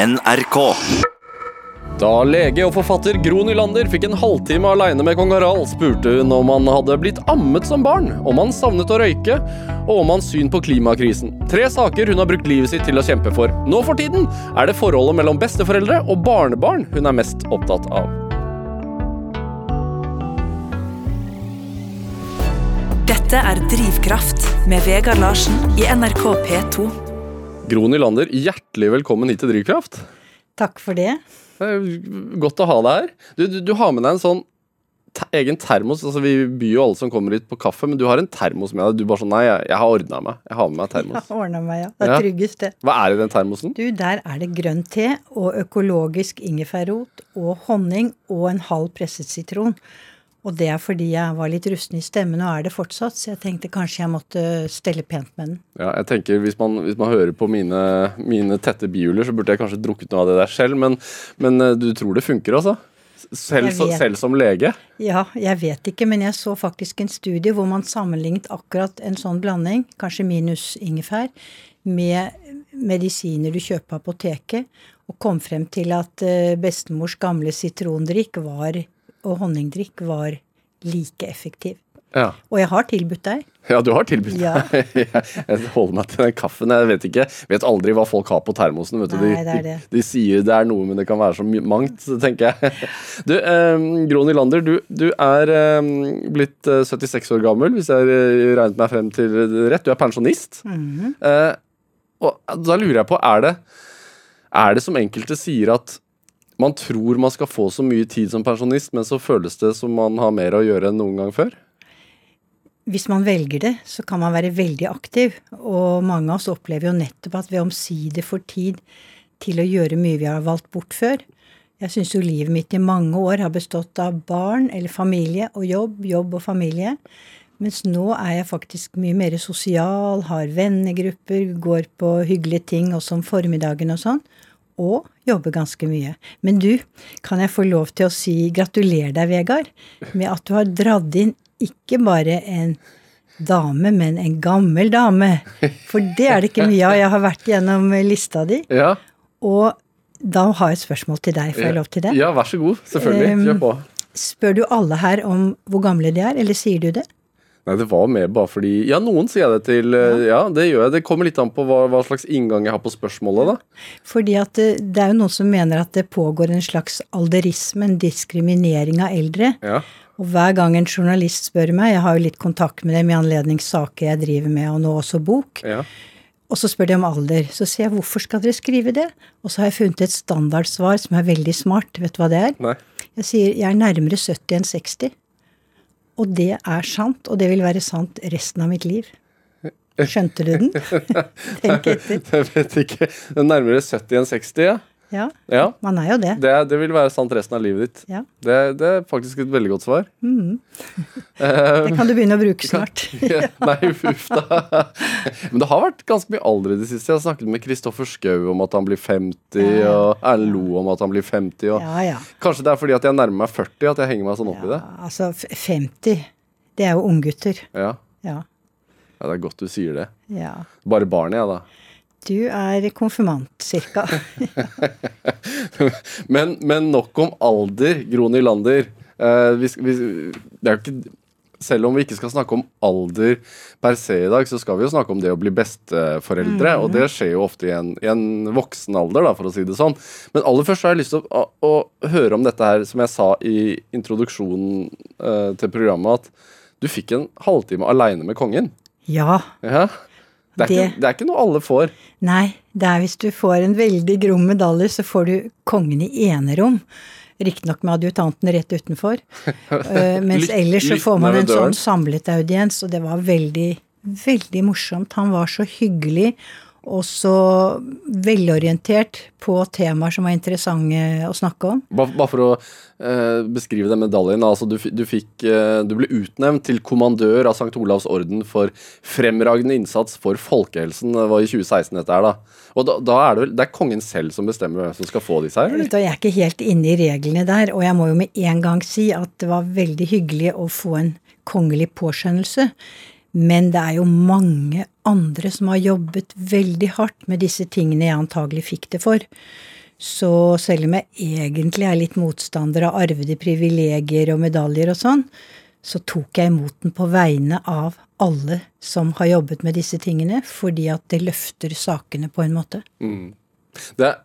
NRK. Da lege og forfatter Gro Nylander fikk en halvtime aleine med kong Harald, spurte hun om han hadde blitt ammet som barn, om han savnet å røyke, og om hans syn på klimakrisen. Tre saker hun har brukt livet sitt til å kjempe for. Nå for tiden er det forholdet mellom besteforeldre og barnebarn hun er mest opptatt av. Dette er Drivkraft med Vegard Larsen i NRK P2. Gro Nylander, hjertelig velkommen hit til Drivkraft. Takk for det. Det godt å ha deg her. Du, du, du har med deg en sånn te egen termos. Altså, vi byr jo alle som kommer hit på kaffe, men du har en termos med deg. Du bare sånn Nei, jeg, jeg har ordna meg. Jeg har med meg termos. Jeg har ordna meg, ja. Det er Ja. tryggest, det. Hva er i den termosen? Du, der er det grønn te og økologisk ingefærrot og honning og en halv presset sitron. Og det er fordi jeg var litt rusten i stemmen, og er det fortsatt, så jeg tenkte kanskje jeg måtte stelle pent med den. Ja, jeg tenker Hvis man, hvis man hører på mine, mine tette bihjuler, så burde jeg kanskje drukket noe av det der selv, men, men eh, du tror det funker, altså? Selv, selv som lege? Ja, jeg vet ikke, men jeg så faktisk en studie hvor man sammenlignet akkurat en sånn blanding, kanskje minus ingefær, med medisiner du kjøper på apoteket, og kom frem til at eh, bestemors gamle sitrondrikk var, og honningdrikk var like effektiv. Ja. Og jeg har tilbudt deg. ja, du har tilbudt Ja. jeg holder meg til den kaffen. Jeg vet ikke, vet aldri hva folk har på termosen. Vet du. De, det det. De, de sier det er noe, men det kan være så mangt, tenker jeg. Du, eh, Gro Nylander, du, du er eh, blitt eh, 76 år gammel, hvis jeg eh, regnet meg frem til rett. Du er pensjonist. Mhm. Eh, og da lurer jeg på, er det, er det som enkelte sier at man tror man skal få så mye tid som pensjonist, men så føles det som man har mer å gjøre enn noen gang før? Hvis man velger det, så kan man være veldig aktiv. Og mange av oss opplever jo nettopp at vi omsider får tid til å gjøre mye vi har valgt bort før. Jeg syns jo livet mitt i mange år har bestått av barn eller familie og jobb, jobb og familie. Mens nå er jeg faktisk mye mer sosial, har vennegrupper, går på hyggelige ting også om formiddagen og sånn. Og jobber ganske mye. Men du, kan jeg få lov til å si gratulerer deg, Vegard, med at du har dratt inn ikke bare en dame, men en gammel dame. For det er det ikke mye av. Jeg har vært gjennom lista di. Ja, Og da har jeg et spørsmål til deg. Får jeg lov til det? Ja, vær så god. Selvfølgelig. Kjør på. Spør du alle her om hvor gamle de er, eller sier du det? Nei, det var mer bare fordi Ja, noen sier jeg det til. Ja, Ja, det gjør jeg. Det kommer litt an på hva, hva slags inngang jeg har på spørsmålet, da. Fordi at det, det er jo noen som mener at det pågår en slags alderisme, en diskriminering av eldre. Ja. Og hver gang en journalist spør meg, jeg har jo litt kontakt med dem i anledning saker jeg driver med, og nå også bok, ja. og så spør de om alder. Så sier jeg hvorfor skal dere skrive det? Og så har jeg funnet et standardsvar som er veldig smart. Vet du hva det er? Nei. Jeg sier jeg er nærmere 70 enn 60. Og det er sant, og det vil være sant resten av mitt liv. Skjønte du den? Tenk etter. Jeg vet ikke. Det er nærmere 70 enn 60, ja. Ja, ja. man er jo det. Det, det vil være sant resten av livet ditt. Ja. Det, det er faktisk et veldig godt svar. Det kan du begynne å bruke snart. Nei, uff da. Men det har vært ganske mye alder i det siste. Jeg har snakket med Kristoffer Schou om at han blir 50, Ja. og Erlend Lo om at han blir 50. Og Ja, ja. Kanskje det er fordi at jeg nærmer meg 40 at jeg henger meg sånn opp i det. altså, 50, det er jo unggutter. Ja. Ja. ja, det er godt du sier det. ja. Bare barnet, jeg, da. Du er konfirmant, cirka. Men, men nok om alder, Gro Nylander. Eh, vi, vi, det er jo ikke selv om vi ikke skal snakke om alder per se i dag, så skal vi jo snakke om det å bli besteforeldre. Og det skjer jo ofte i en, i en voksen alder, da, for å si det sånn. Men aller først har jeg lyst til å, å, å høre om dette her, som jeg sa i introduksjonen uh, til programmet, at du fikk en halvtime aleine med kongen. Ja. Ja. Det er, Det- Ikke, det er ikke noe alle får. Nei, det er hvis du får en veldig grom medalje, så får du kongen i enerom. Riktignok med adjutanten rett utenfor. uh, mens ellers så får man en sånn samlet audiens, og det var veldig, veldig morsomt. Han var så hyggelig og så velorientert på temaer som var interessante å snakke om. Bare, bare for å eh, beskrive den medaljen. Altså, du, du, fikk, eh, du ble utnevnt til kommandør av St. Olavs orden for fremragende innsats for folkehelsen. Det var i 2016 dette her, da. Og da, da er det vel Det er kongen selv som bestemmer hvem som skal få disse her? Eller? Jeg er ikke helt inne i reglene der, og jeg må jo med en gang si at det var veldig hyggelig å få en kongelig påskjønnelse. Men det er jo mange andre som har jobbet veldig hardt med disse tingene jeg antagelig fikk det for. Så selv om jeg egentlig er litt motstander av arvede privilegier og medaljer og sånn, så tok jeg imot den på vegne av alle som har jobbet med disse tingene, fordi at det løfter sakene på en måte. Mm. Det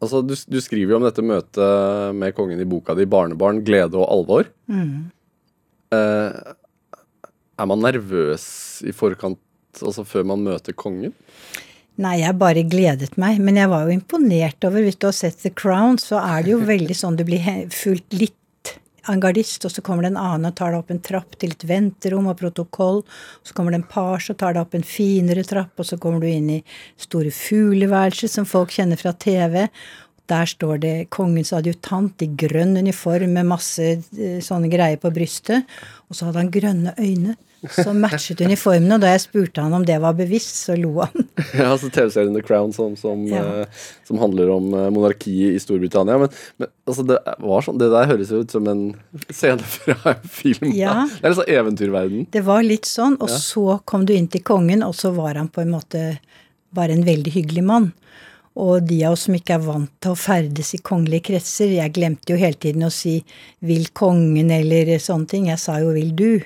Altså, du, du, skriver jo om dette møtet med kongen i boka di, 'Barnebarn, glede og alvor'. Mm. Eh, er man nervøs i forkant, altså før man møter kongen? Nei, jeg bare gledet meg. Men jeg var jo imponert over Hvis du har sett The Crown, så er det jo veldig sånn du blir fulgt litt en gardist, og så kommer det en annen og tar deg opp en trapp til et venterom og protokoll. Så kommer det en pars og tar deg opp en finere trapp, og så kommer du inn i store fugleværelser som folk kjenner fra TV. Der står det kongens adjutant i grønn uniform med masse eh, sånne greier på brystet. Og så hadde han grønne øyne som matchet uniformene. Og da jeg spurte han om det var bevisst, så lo han. ja, altså TV-serien The Crown som, som, ja. uh, som, handler om uh, monarkiet i Storbritannia. Men, men altså, det, sånn, det, der høres jo ut som en scene fra en film. Ja. Det er liksom eventyrverden. Det var litt sånn. Og ja. så kom du inn til kongen, og så var han på en måte bare en veldig hyggelig mann. Og de av oss som ikke er vant til å ferdes i kongelige kretser Jeg glemte jo hele tiden å si 'vil kongen' eller sånne ting. Jeg sa jo 'vil du'.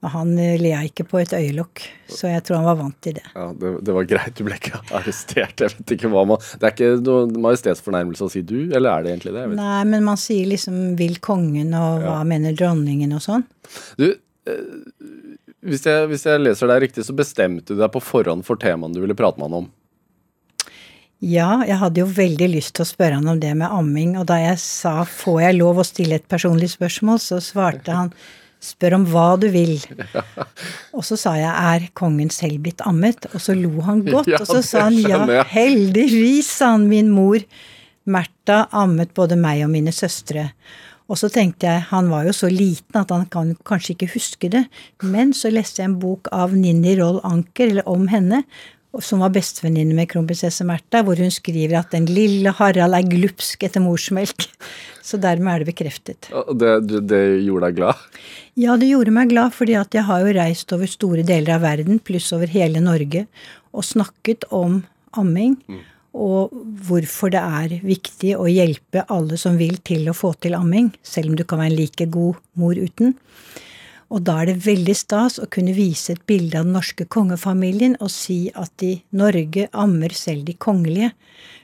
Men han eh, lea ikke på et øyelokk, så jeg tror han var vant til det. Ja, Det, det var greit, du ble ikke arrestert. Jeg vet ikke hva man Det er ikke noe majestetsfornærmelse å si 'du', eller er det egentlig det? Nei, men man sier liksom 'vil kongen', og hva ja. mener dronningen, og sånn. Du, eh, hvis, jeg, hvis jeg leser deg riktig, så bestemte du deg på forhånd for temaene du ville prate med han om? Ja, jeg hadde jo veldig lyst til å spørre han om det med amming, og da jeg sa 'får jeg lov å stille et personlig spørsmål', så svarte han 'spør om hva du vil'. Og så sa jeg 'er kongen selv blitt ammet'? Og så lo han godt, og så sa han 'ja, heldigvis', sa han, min mor. Märtha ammet både meg og mine søstre. Og så tenkte jeg, han var jo så liten at han kan kanskje ikke huske det, men så leste jeg en bok av Ninni Roll Anker, eller om henne, som var bestevenninne med kronprinsesse Märtha, hvor hun skriver at den lille Harald er glupsk etter morsmelk. Så dermed er det bekreftet. Det, det, gjorde deg glad? Ja, det gjorde meg glad, fordi at jeg har jo reist over store deler av verden, pluss over hele Norge, og snakket om amming. Mm. Og hvorfor det er viktig å hjelpe alle som vil til å få til amming, selv om du kan være en like god mor uten. Og da er det veldig stas å kunne vise et bilde av den norske kongefamilien og si at i Norge ammer selv de kongelige.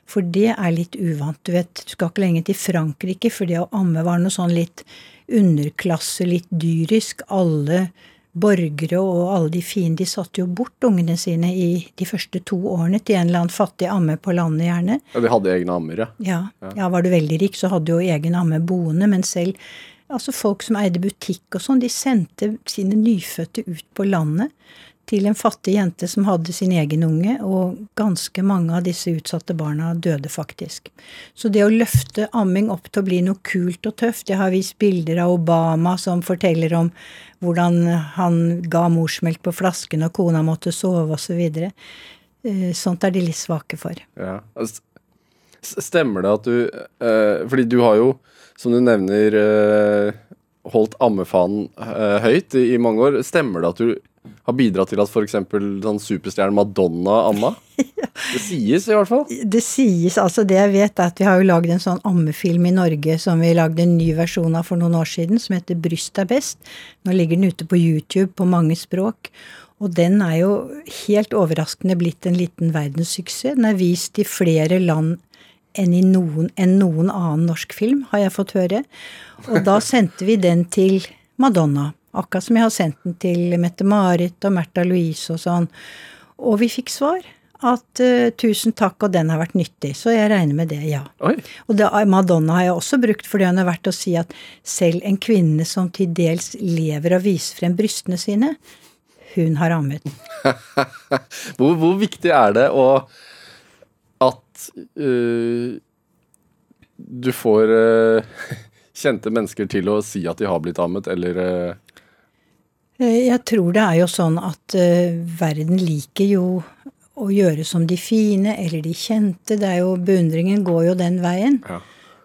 For det er litt uvant. Du vet, du skal ikke lenge til Frankrike, for det å amme var noe sånn litt underklasse, litt dyrisk. Alle borgere og alle de fine, de satte jo bort ungene sine i de første to årene til en eller annen fattig amme på landet, gjerne. Ja, De hadde egne ammer, ja. ja. Ja, var du veldig rik, så hadde du jo egen amme boende, men selv Altså folk som eide butikk og sånn, de sendte sine nyfødte ut på landet til en fattig jente som hadde sin egen unge, og ganske mange av disse utsatte barna døde faktisk. Så det å løfte amming opp til å bli noe kult og tøft Jeg har vist bilder av Obama som forteller om hvordan han ga morsmelk på flasken og kona måtte sove osv. Så eh, Sånt er de litt svake for. Ja. Altså, stemmer det at du eh, Fordi du har jo som du nevner, eh, holdt ammefanen eh, høyt i, mange år. Stemmer det at du har bidratt til at f.eks. sånn superstjernen Madonna amma? Det sies i hvert fall. Det sies. altså Det jeg vet, er at vi har jo lagd en sånn ammefilm i Norge som vi lagde en ny versjon av for noen år siden, som heter 'Bryst er best'. Nå ligger den ute på YouTube på mange språk. Og den er jo helt overraskende blitt en liten verdenssuksess. Den er vist i flere land enn i noen, enn noen annen norsk film, har jeg fått høre. Og da sendte vi den til Madonna. Akkurat som jeg har sendt den til Mette-Marit og Märtha Louise og sånn. Og vi fikk svar at uh, tusen takk, og den har vært nyttig. Så jeg regner med det, ja. Oi. Og det, Madonna har jeg også brukt fordi hun har vært å si at selv en kvinne som til dels lever og viser frem brystene sine, hun har ammet. hvor, hvor viktig er det å at uh, du får uh, kjente mennesker til å si at de har blitt ammet, eller uh... Jeg tror det er jo sånn at verden liker jo å gjøre som de fine eller de kjente. Det er jo, Beundringen går jo den veien. Ja.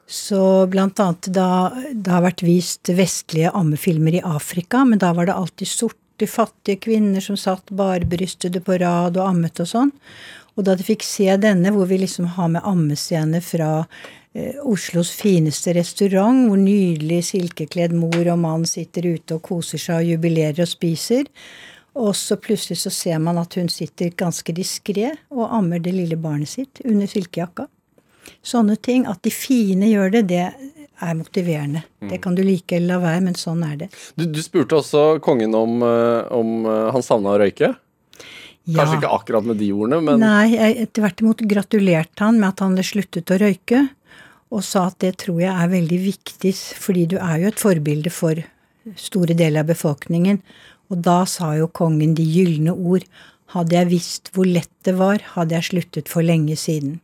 Så blant annet da det har vært vist vestlige ammefilmer i Afrika, men da var det alltid sorte, fattige kvinner som satt barbrystede på rad og ammet og sånn. Og da de fikk se denne, hvor vi liksom har med ammescene fra eh, Oslos fineste restaurant, hvor nydelig silkekledd mor og mann sitter ute og koser seg og jubilerer og spiser. Og så plutselig så ser man at hun sitter ganske diskré og ammer det lille barnet sitt under silkejakka. Sånne ting. At de fine gjør det, det er motiverende. Det kan du like eller la være, men sånn er det. Du, du spurte også kongen om, eh, om eh, han savna å røyke. Kanskje ikke akkurat med de ordene, men Nei, jeg tvert imot gratulerte han med at han hadde sluttet å røyke, og sa at det tror jeg er veldig viktig, fordi du er jo et forbilde for store deler av befolkningen. Og da sa jo kongen de gylne ord. Hadde jeg visst hvor lett det var, hadde jeg sluttet for lenge siden.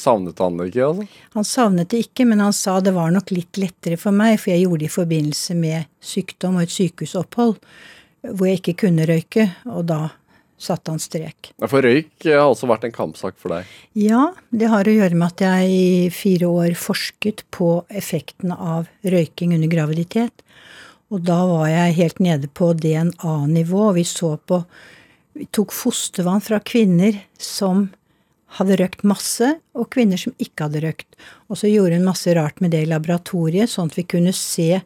savnet han det ikke? altså? Han savnet det ikke, men han sa det var nok litt lettere for meg, for jeg gjorde det i forbindelse med sykdom og et sykehusopphold hvor jeg ikke kunne røyke, og da satte han strek. For røyk eh, har også vært en kampsak for deg. Ja, det har å gjøre med at jeg i fire år forsket på effekten av røyking under graviditet. Og da var jeg helt nede på DNA-nivå, og vi så på Vi tok fostervann fra kvinner som hadde røkt masse, og kvinner som ikke hadde røkt. Og så gjorde hun masse rart med det i laboratoriet, sånn at vi kunne se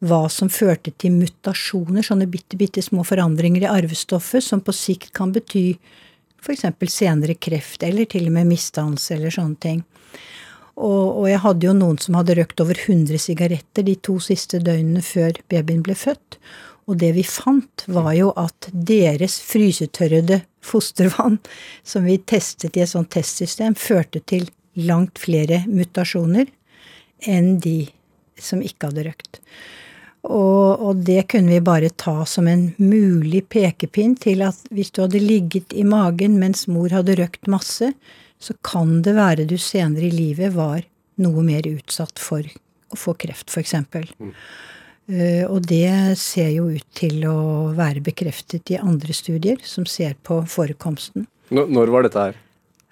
hva som førte til mutasjoner, sånne bitte, bitte små forandringer i arvestoffet, som på sikt kan bety f.eks. senere kreft, eller til og med misdannelse, eller sånne ting. Og, og, jeg hadde jo noen som hadde røkt over 100 sigaretter de to siste døgnene før babyen ble født. Og det vi fant, var jo at deres frysetørrede fostervann, som vi testet i et sånt testsystem, førte til langt flere mutasjoner enn de som ikke hadde røkt. Og, og, det kunne vi bare ta som en mulig pekepinn til at hvis du hadde ligget i magen mens mor hadde røkt masse, så kan det være du senere i livet var noe mer utsatt for å få kreft, f.eks. Mm. Uh, og det ser jo ut til å være bekreftet i andre studier som ser på forekomsten. Når var dette her?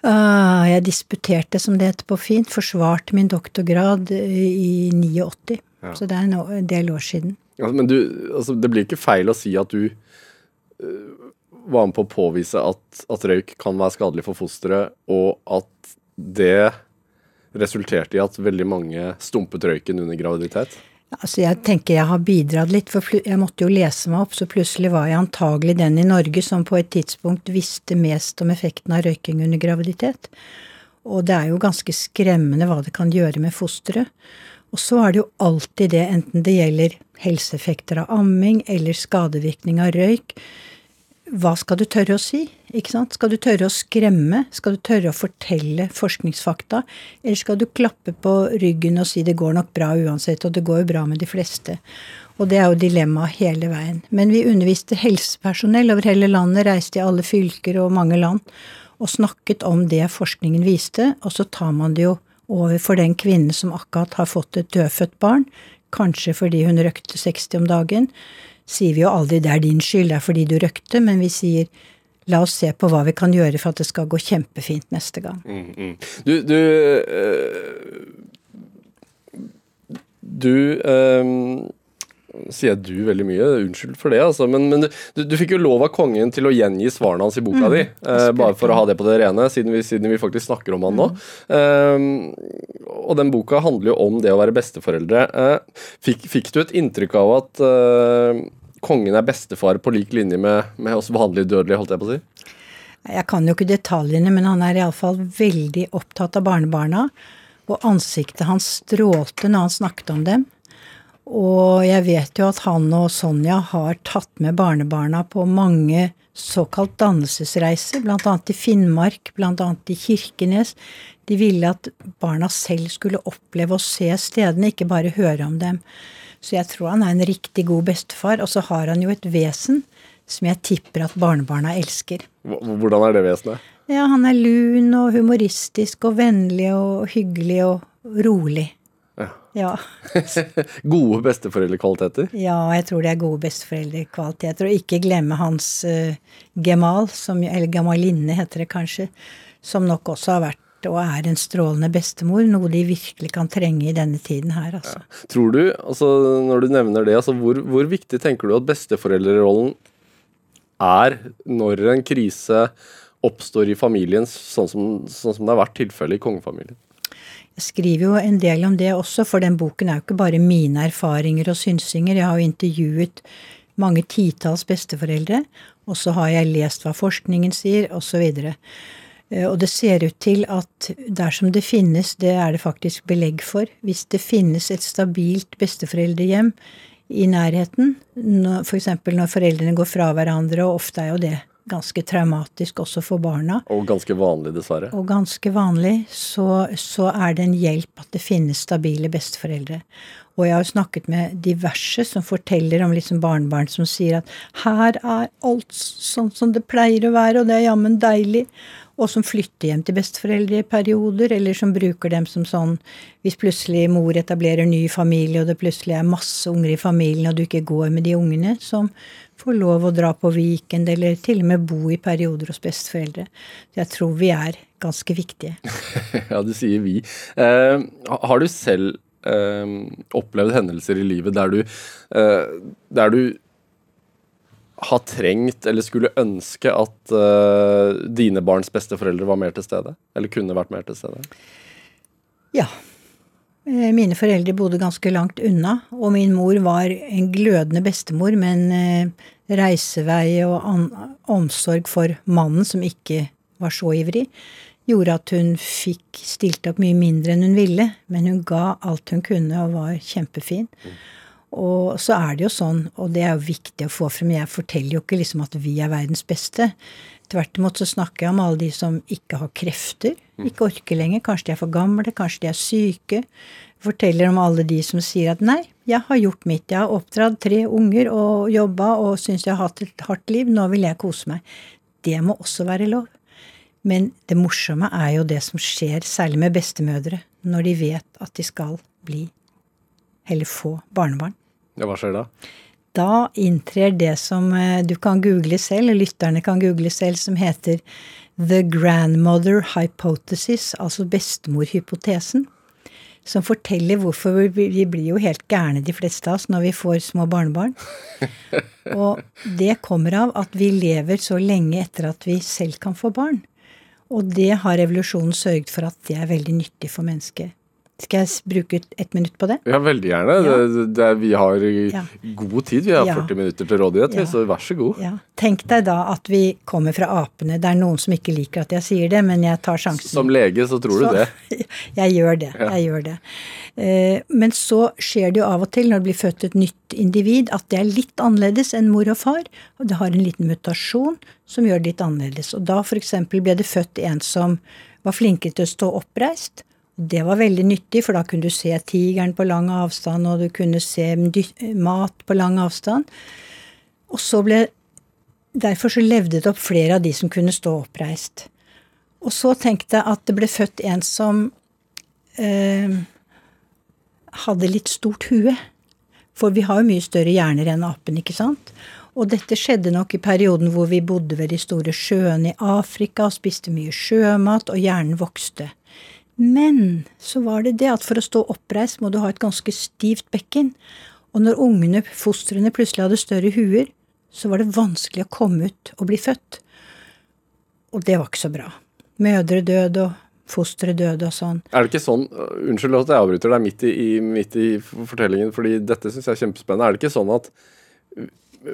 Uh, jeg disputerte, som det heter på fint, forsvarte min doktorgrad i 89. Ja. Så det er en del år siden. Ja, men du, altså, det blir ikke feil å si at du uh, var med på å påvise at, at, røyk kan være skadelig for fosteret, og at det resulterte i at veldig mange stumpet røyken under graviditet? Altså jeg tenker jeg har bidratt litt, for jeg måtte jo lese meg opp, så plutselig var jeg antagelig den i Norge som på et tidspunkt visste mest om effekten av røyking under graviditet. Og det er jo ganske skremmende hva det kan gjøre med fosteret. Og så er det jo alltid det, enten det gjelder helseeffekter av amming eller skadevirkning av røyk. Hva skal du tørre å si? Ikke sant? Skal du tørre å skremme? Skal du tørre å fortelle forskningsfakta? Eller skal du klappe på ryggen og si det går nok bra uansett, og det går jo bra med de fleste? Og det er jo dilemmaet hele veien. Men vi underviste helsepersonell over hele landet, reiste i alle fylker og mange land, og snakket om det forskningen viste, og så tar man det jo overfor den kvinnen som akkurat har fått et dødfødt barn, kanskje fordi hun røkte 60 om dagen, sier vi jo aldri 'det er din skyld, det er fordi du røkte', men vi sier La oss se på hva vi kan gjøre for at det skal gå kjempefint neste gang. Mm, mm. Du, du, øh, du øh, sier jeg du veldig mye, unnskyld for det, altså. Men, men du, du, fikk jo lov av kongen til å gjengi svarene hans i boka mm, di. Eh, bare for å ha det på det rene, siden vi, siden vi faktisk snakker om han nå. Mm. Eh, og den boka handler jo om det å være besteforeldre. Uh, fikk, fikk, du et inntrykk av at uh, kongen er bestefar på lik linje med, med oss vanlige dødelige, holdt jeg på å si? Jeg kan jo ikke detaljene, men han er iallfall veldig opptatt av barnebarna. Og ansiktet hans strålte når han snakket om dem. Og jeg vet jo at han og Sonja har tatt med barnebarna på mange såkalt dannelsesreiser, bl.a. i Finnmark, bl.a. i Kirkenes. De ville at barna selv skulle oppleve å se stedene, ikke bare høre om dem. Så jeg tror han er en riktig god bestefar. Og så har han jo et vesen som jeg tipper at barnebarna elsker. Hvordan er det vesenet? Ja, Han er lun og humoristisk og vennlig og hyggelig og rolig. Ja. gode besteforeldrekvaliteter? Ja, jeg tror det er gode besteforeldrekvaliteter. Og ikke glemme hans uh, gemal, som, eller gemalinne heter det kanskje, som nok også har vært og er en strålende bestemor, noe de virkelig kan trenge i denne tiden her, altså. Ja. Tror du, altså når du nevner det, altså hvor, hvor viktig tenker du at besteforeldrerollen er når en krise oppstår i familien, sånn som, sånn som det har vært tilfellet i kongefamilien. Skriver jo en del om det også, for den boken er jo ikke bare mine erfaringer og synsinger. Jeg har jo intervjuet mange titalls besteforeldre, og så har jeg lest hva forskningen sier, osv. Eh, og det ser ut til at dersom det finnes, det er det faktisk belegg for, hvis det finnes et stabilt besteforeldrehjem i nærheten, f.eks. For når foreldrene går fra hverandre, og ofte er jo det ganske traumatisk også for barna. Og ganske vanlig, dessverre. Og ganske vanlig, så, så er det en hjelp at det finnes stabile besteforeldre. Og jeg har jo snakket med diverse som forteller om liksom barnebarn som sier at her er alt sånn som det pleier å være, og det er jammen deilig og som flytter hjem til besteforeldre i perioder, eller som bruker dem som sånn hvis plutselig mor etablerer ny familie, og det plutselig er masse unger i familien, og du ikke går med de ungene, som får lov å dra på weekend, eller til og med bo i perioder hos besteforeldre. Så jeg tror vi er ganske viktige. ja, du sier vi. Eh, har du selv eh, opplevd hendelser i livet der du, eh, der du ha trengt eller skulle ønske at uh, dine barns besteforeldre var mer til stede? Eller kunne vært mer til stede? Ja. Eh, mine foreldre bodde ganske langt unna, og min mor var en glødende bestemor, men uh, reisevei og omsorg for mannen, som ikke var så ivrig, gjorde at hun fikk stilt opp mye mindre enn hun ville, men hun ga alt hun kunne og var kjempefin. Mm. Og så er det jo sånn, og det er jo viktig å få frem, jeg forteller jo ikke liksom at vi er verdens beste. Tvert imot så snakker jeg om alle de som ikke har krefter, mm. ikke orker lenger. Kanskje de er for gamle, kanskje de er syke. Forteller om alle de som sier at nei, jeg har gjort mitt. Jeg har oppdratt tre unger og jobba og syns jeg har hatt et hardt liv. Nå vil jeg kose meg. Det må også være lov. Men det morsomme er jo det som skjer, særlig med bestemødre, når de vet at de skal bli eller få barnebarn. Ja, Hva skjer da? Da inntrer det som eh, du kan google selv, lytterne kan google selv, som heter The Grandmother Hypothesis, altså bestemorhypotesen. Som forteller hvorfor vi, vi blir jo helt gærne, de fleste av oss, når vi får små barnebarn. Og det kommer av at vi lever så lenge etter at vi selv kan få barn. Og det har evolusjonen sørget for at det er veldig nyttig for mennesket. Skal jeg bruke et minutt på det? Ja, veldig gjerne. Ja. Det, det, vi har ja. god tid. Vi har ja. 40 minutter til rådighet, så vær så god. Tenk deg da at vi kommer fra apene. Det er noen som ikke liker at jeg sier det, men jeg tar sjansen. Som lege så tror du det? jeg gjør det. Jeg gjør det. Eh, men så skjer det jo av og til når det blir født et nytt individ, at det er litt annerledes enn mor og far. Og det har en liten mutasjon som gjør det litt annerledes. Og da f.eks. ble det født en som var flinkere til å stå oppreist det var veldig nyttig, for da kunne du se tigeren på lang avstand, og du kunne se mat på lang avstand. Og så ble Derfor så levde det opp flere av de som kunne stå oppreist. Og så tenkte jeg at det ble født en som eh, hadde litt stort hue. For vi har jo mye større hjerner enn apen, ikke sant? Og dette skjedde nok i perioden hvor vi bodde ved de store sjøene i Afrika og spiste mye sjømat, og hjernen vokste. Men så var det det at for å stå oppreist må du ha et ganske stivt bekken. Og når ungene, fostrene, plutselig hadde større huer, så var det vanskelig å komme ut og bli født. Og det var ikke så bra. Mødre døde, og fostre døde og sånn. Er det ikke sånn Unnskyld at jeg avbryter deg midt i, midt i fortellingen, fordi dette syns jeg er kjempespennende. Er det ikke sånn at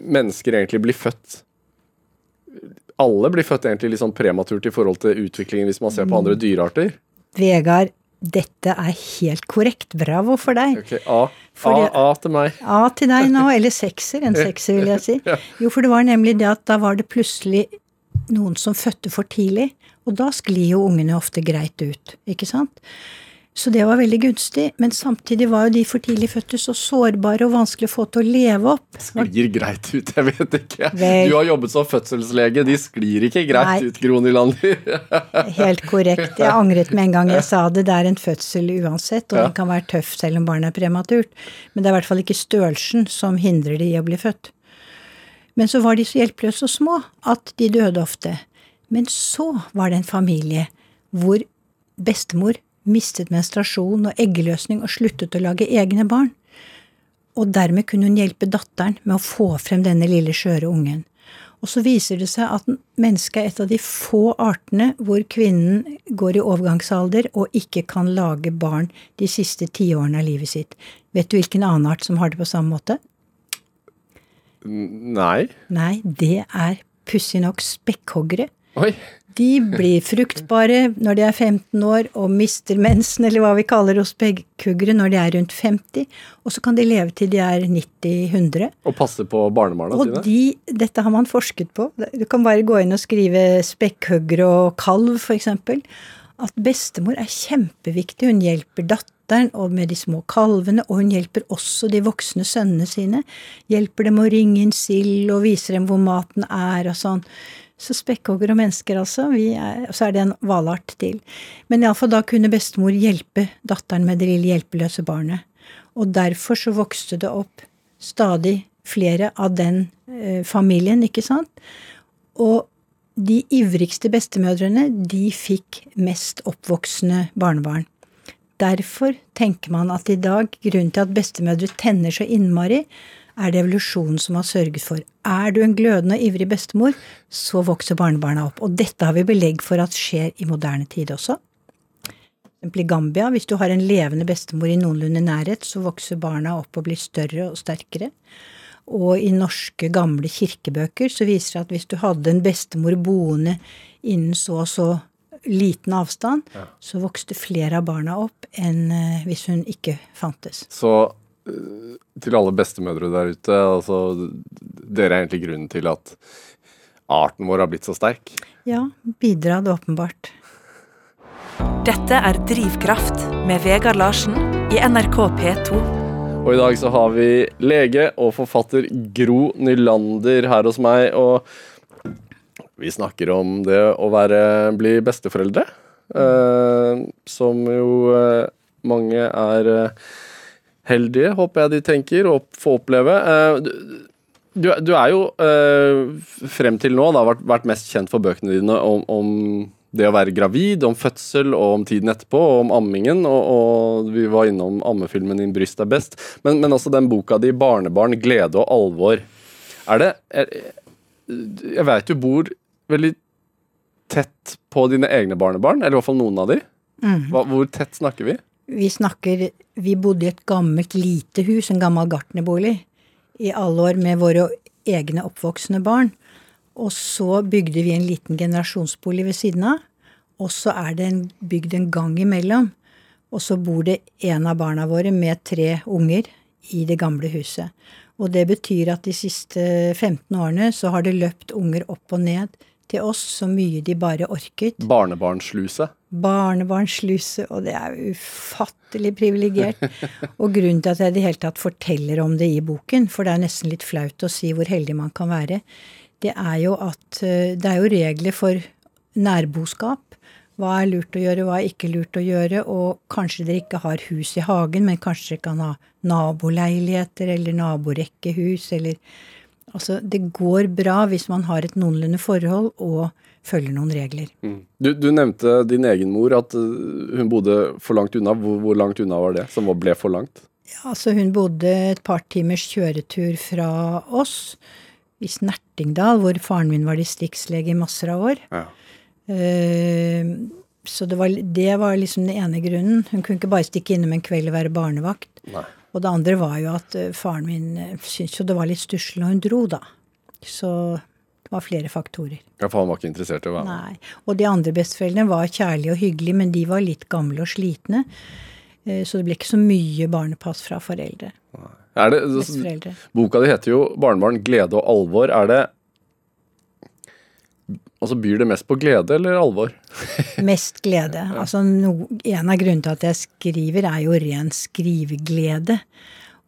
mennesker egentlig blir født Alle blir født egentlig litt sånn prematurt i forhold til utviklingen hvis man ser på andre dyrearter? Vegard, dette er helt korrekt. Bravo for deg. Okay, A. A, A, til meg. A til deg nå, eller sekser. En sekser, vil jeg si. Jo, for det var nemlig det at da var det plutselig noen som fødte for tidlig. Og da sklir jo ungene ofte greit ut, ikke sant? Så det var veldig gunstig. Men samtidig var jo de for tidlig fødte så sårbare og vanskelig å få til å leve opp. Sklir greit ut, jeg vet ikke. Vel, du har jobbet som fødselslege, de sklir ikke greit nei, ut, Gro Nylander. helt korrekt. Jeg angret med en gang jeg sa det. Det er en fødsel uansett, og ja. den kan være tøff selv om barnet er prematurt. Men det er i hvert fall ikke størrelsen som hindrer de i å bli født. Men så var de så hjelpeløse og små at de døde ofte. Men så var det en familie hvor bestemor mistet menstruasjon og eggeløsning og sluttet å lage egne barn. Og dermed kunne hun hjelpe datteren med å få frem denne lille skjøre ungen. Og så viser det seg at mennesket er et av de få artene hvor kvinnen går i overgangsalder og ikke kan lage barn de siste tiårene av livet sitt. Vet du hvilken annen art som har det på samme måte? Nei. Nei, det er pussig nok spekkhoggere. Oi. De blir fruktbare når de er 15 år og mister mensen, eller hva vi kaller hos spekkhuggere, når de er rundt 50. Og så kan de leve til de er 90-100. Og passe på barnebarna Og sine? de, dette har man forsket på. Du kan bare gå inn og skrive spekkhuggere og kalv, f.eks. At bestemor er kjempeviktig. Hun hjelper datteren og med de små kalvene, og hun hjelper også de voksne sønnene sine. Hjelper dem å ringe inn sild og viser dem hvor maten er og sånn. Så spekkhoggere og mennesker, altså. Er, så er det en hvalart til. Men iallfall da kunne bestemor hjelpe datteren med det lille hjelpeløse barnet. Og derfor så vokste det opp stadig flere av den eh, familien, ikke sant? Og de ivrigste bestemødrene, de fikk mest oppvoksende barnebarn. Derfor tenker man at i dag, grunnen til at bestemødre tenner så innmari, er det evolusjonen som har sørget for. Er du en glødende og ivrig bestemor, så vokser barnebarna opp. Og dette har vi belegg for at skjer i moderne tid også. I Gambia, hvis du har en levende bestemor i noenlunde nærhet, så vokser barna opp og blir større og sterkere. Og i norske, gamle kirkebøker så viser det at hvis du hadde en bestemor boende innen så og så liten avstand, Ja. så vokste flere av barna opp enn eh, hvis hun ikke fantes. Så til alle bestemødre der ute, altså Dere er egentlig grunnen til at arten vår har blitt så sterk. Ja, bidra det åpenbart. Dette er Drivkraft med Vegard Larsen i NRK P2. Og i dag så har vi lege og forfatter Gro Nylander her hos meg, og vi snakker om det å være, bli besteforeldre. eh, som jo eh, mange er eh, heldige, håper jeg de tenker, å få oppleve. Eh, du, du, er jo eh, frem til nå da, vært, mest kjent for bøkene dine om, om det å være gravid, om fødsel og om tiden etterpå, og om ammingen. Og, og vi var innom ammefilmen 'Din bryst er best', men, men også den boka di 'Barnebarn, glede og alvor'. Er det er, Jeg veit du bor veldig tett på dine egne barnebarn, eller i hvert fall noen av de. Hva, hvor tett snakker vi? Vi snakker Vi bodde i et gammelt, lite hus, en gammel gartnerbolig, i alle år med våre egne oppvoksende barn. Og så bygde vi en liten generasjonsbolig ved siden av. Og så er det en, bygd en gang imellom. Og så bor det en av barna våre med tre unger i det gamle huset. Og det betyr at de siste 15 årene så har det løpt unger opp og ned til oss så mye de bare orket Barnebarnsluse. Barnebarnsluse, og det er ufattelig privilegert. Og grunnen til at jeg i det hele tatt forteller om det i boken, for det er nesten litt flaut å si hvor heldig man kan være, det er jo at eh, det er jo regler for nærboskap. Hva er lurt å gjøre, hva er ikke lurt å gjøre, og kanskje dere ikke har hus i hagen, men kanskje dere kan ha naboleiligheter eller naborekkehus eller Altså, det går bra hvis man har et noenlunde forhold og følger noen regler. Du, du nevnte din egen mor, at uh, hun bodde for langt unna. Hvor, hvor langt unna var det? Som ble for langt? Ja, altså hun bodde et par timers kjøretur fra oss, i Snertingdal, hvor faren min var distriktslege i masser av år. Ja. Uh, så det var, det var liksom den ene grunnen. Hun kunne ikke bare stikke innom en kveld og være barnevakt. Nei. Og det andre var jo at eh, faren min eh, syntes jo det var litt stusslig når hun dro, da. Så var flere faktorer. Ja, for han var ikke interessert i å være med. Nei. Og de andre besteforeldrene var kjærlige og hyggelige, men de var litt gamle og slitne. Eh, Så det ble ikke så mye barnepass fra foreldre. Det, så, boka di heter jo 'Barnebarn, glede og alvor'. Er det Altså, Byr det mest på glede eller alvor? Mest glede. Altså, no, en av grunnene til at jeg skriver, er jo ren skriveglede.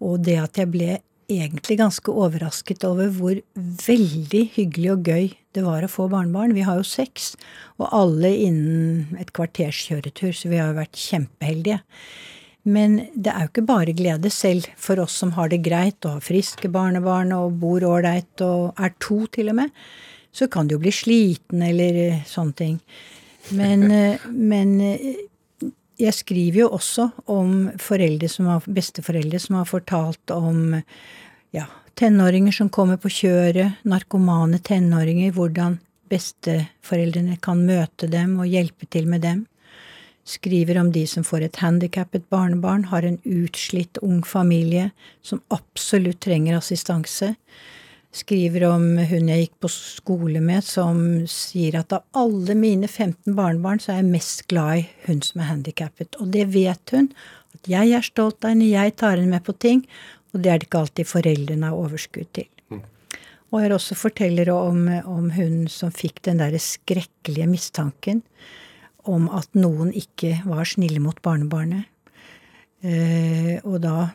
Og det at jeg ble egentlig ganske overrasket over hvor veldig hyggelig og gøy det var å få barnebarn. Vi har jo seks, og alle innen et kvarters kjøretur, så vi har jo vært kjempeheldige. Men det er jo ikke bare glede selv for oss som har det greit og har friske barnebarn og bor ålreit og er to til og med. Så kan du jo bli sliten eller sånne ting. Men, eh, men eh, jeg skriver jo også om foreldre som har, besteforeldre som har fortalt om ja, tenåringer som kommer på kjøret, narkomane tenåringer, hvordan besteforeldrene kan møte dem og hjelpe til med dem. Skriver om de som får et handikappet barnebarn, har en utslitt ung familie som absolutt trenger assistanse. Skriver om hun jeg gikk på skole med, som sier at av alle mine 15 barnebarn, så er jeg mest glad i hun som er handikappet. Og det vet hun. At jeg er stolt av henne, jeg tar henne med på ting. Og det er det ikke alltid foreldrene har overskudd til. Og jeg også forteller om, om hun som fikk den derre skrekkelige mistanken om at noen ikke var snille mot barnebarnet. Eh, og da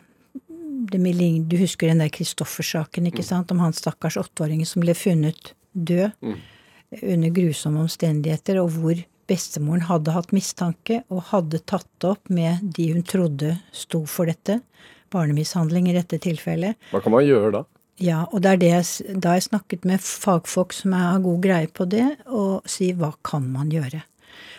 Du husker den der Kristoffer-saken, ikke sant? Om han stakkars åtteåringen som ble funnet død mm. under grusomme omstendigheter, og hvor bestemoren hadde hatt mistanke og hadde tatt det opp med de hun trodde sto for dette. Barnemishandling i dette tilfellet. Hva kan man gjøre da? Ja, og det er det jeg, da jeg snakket med fagfolk som har god greie på det, og si hva kan man gjøre?